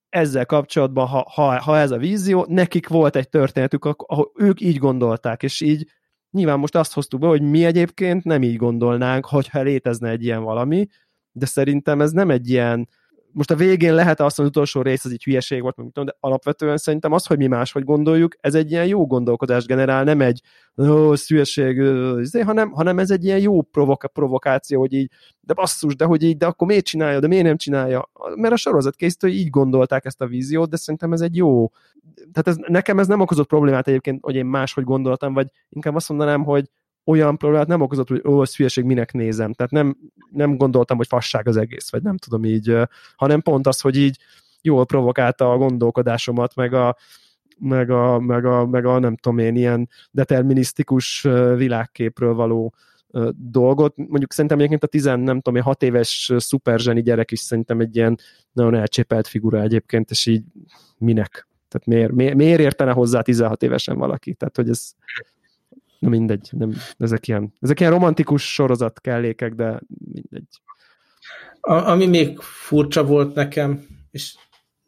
ezzel kapcsolatban, ha, ha, ha ez a vízió, nekik volt egy történetük, ahol ők így gondolták, és így nyilván most azt hoztuk be, hogy mi egyébként nem így gondolnánk, hogyha létezne egy ilyen valami, de szerintem ez nem egy ilyen, most a végén lehet azt, hogy az utolsó rész az így hülyeség volt, tudom, de alapvetően szerintem az, hogy mi máshogy gondoljuk, ez egy ilyen jó gondolkodást generál, nem egy ó, hülyeség, izé, hanem, hanem ez egy ilyen jó provoka, provokáció, hogy így, de basszus, de hogy így, de akkor miért csinálja, de miért nem csinálja? Mert a sorozat készítői így gondolták ezt a víziót, de szerintem ez egy jó, tehát ez, nekem ez nem okozott problémát egyébként, hogy én máshogy gondoltam, vagy inkább azt mondanám, hogy olyan problémát nem okozott, hogy ó, ez hülyeség, minek nézem. Tehát nem, nem gondoltam, hogy fasság az egész, vagy nem tudom így, hanem pont az, hogy így jól provokálta a gondolkodásomat, meg a, meg a, meg a, meg a nem tudom én, ilyen determinisztikus világképről való dolgot. Mondjuk szerintem egyébként a 10, nem tudom, 6 éves szuperzseni gyerek is szerintem egy ilyen nagyon elcsépelt figura egyébként, és így minek? Tehát miért, miért, miért értene hozzá 16 évesen valaki? Tehát, hogy ez Na mindegy, nem, ezek, ilyen, ezek ilyen romantikus sorozat kellékek, de mindegy. A, ami még furcsa volt nekem, és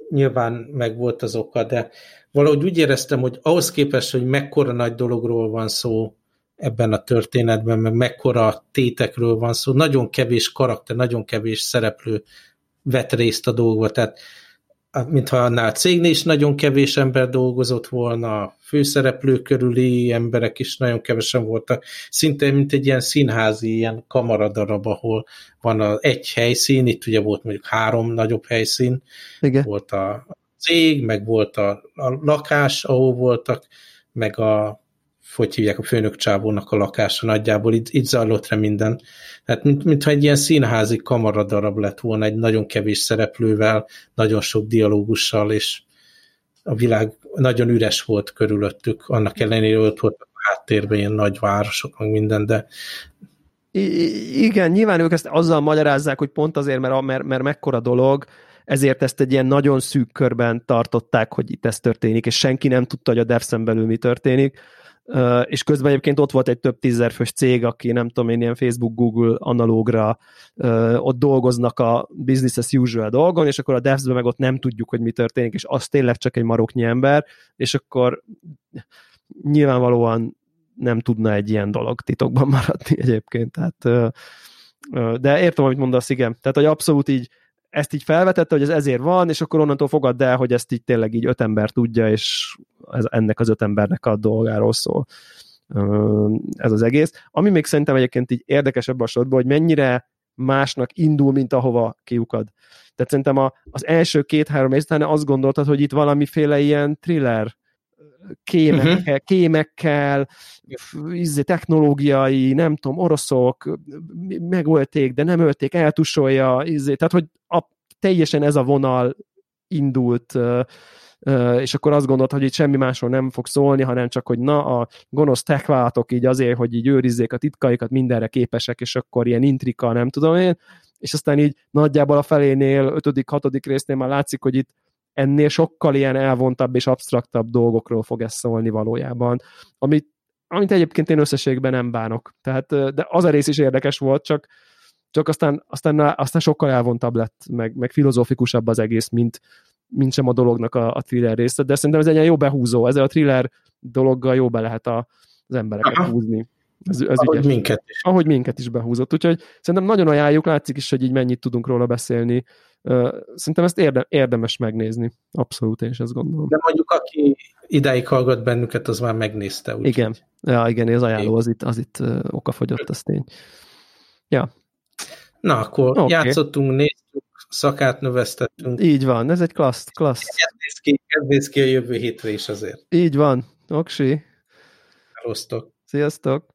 nyilván meg volt az oka, de valahogy úgy éreztem, hogy ahhoz képest, hogy mekkora nagy dologról van szó ebben a történetben, meg mekkora tétekről van szó, nagyon kevés karakter, nagyon kevés szereplő vett részt a dolgba, tehát mintha annál a cégnél is nagyon kevés ember dolgozott volna, a főszereplő körüli emberek is nagyon kevesen voltak, szinte mint egy ilyen színházi, ilyen kamaradarab, ahol van a, egy helyszín, itt ugye volt mondjuk három nagyobb helyszín, Igen. volt a cég, meg volt a, a lakás, ahol voltak, meg a hogy hívják a főnök csávónak a lakása nagyjából, itt, itt zajlott rá minden. Hát mint, mintha egy ilyen színházi kamaradarab lett volna, egy nagyon kevés szereplővel, nagyon sok dialógussal, és a világ nagyon üres volt körülöttük, annak ellenére ott volt a háttérben ilyen nagy városok, meg minden, de I- igen, nyilván ők ezt azzal magyarázzák, hogy pont azért, mert, mert, mert mekkora dolog, ezért ezt egy ilyen nagyon szűk körben tartották, hogy itt ez történik, és senki nem tudta, hogy a devs belül mi történik és közben egyébként ott volt egy több tízerfős cég, aki nem tudom én ilyen Facebook, Google analógra ott dolgoznak a business as usual dolgon, és akkor a devs meg ott nem tudjuk, hogy mi történik, és az tényleg csak egy maroknyi ember, és akkor nyilvánvalóan nem tudna egy ilyen dolog titokban maradni egyébként, tehát de értem, amit mondasz, igen. Tehát, hogy abszolút így ezt így felvetette, hogy ez ezért van, és akkor onnantól fogadd el, hogy ezt így tényleg így öt ember tudja, és ez, ennek az öt embernek a dolgáról szól ez az egész. Ami még szerintem egyébként így érdekesebb a sorban, hogy mennyire másnak indul, mint ahova kiukad. Tehát szerintem a, az első két-három rész azt gondoltad, hogy itt valamiféle ilyen thriller kémekkel, uh-huh. kémekkel izé, technológiai, nem tudom, oroszok megölték, de nem ölték, eltusolja, izé, tehát hogy a, teljesen ez a vonal indult és akkor azt gondolt, hogy itt semmi másról nem fog szólni, hanem csak, hogy na, a gonosz techvállalatok így azért, hogy így őrizzék a titkaikat, mindenre képesek, és akkor ilyen intrika, nem tudom én, és aztán így nagyjából a felénél, ötödik, hatodik résznél már látszik, hogy itt ennél sokkal ilyen elvontabb és absztraktabb dolgokról fog ez szólni valójában, amit, amit egyébként én összességben nem bánok. Tehát, de az a rész is érdekes volt, csak, csak aztán, aztán, aztán sokkal elvontabb lett, meg, meg filozófikusabb az egész, mint, mint sem a dolognak a, a thriller része, de szerintem ez egy ilyen jó behúzó, ezzel a thriller dologgal jó be lehet a, az embereket Aha. húzni. Ez, ez ahogy ügyes. minket is. Ahogy minket is behúzott. Úgyhogy szerintem nagyon ajánljuk, látszik is, hogy így mennyit tudunk róla beszélni. Szerintem ezt érde, érdemes megnézni. Abszolút, én is ezt gondolom. De mondjuk, aki idáig hallgat bennünket, az már megnézte. Úgy igen, ja, igen, az ajánló, az itt, az itt okafogyott, az tény. Ja. Na, akkor okay. játszottunk, néztük, szakát növesztettünk. Így van, ez egy klassz, klassz. Ez néz ki, ez néz ki a jövő hétre is azért. Így van, oksi. Rosztok. Sziasztok.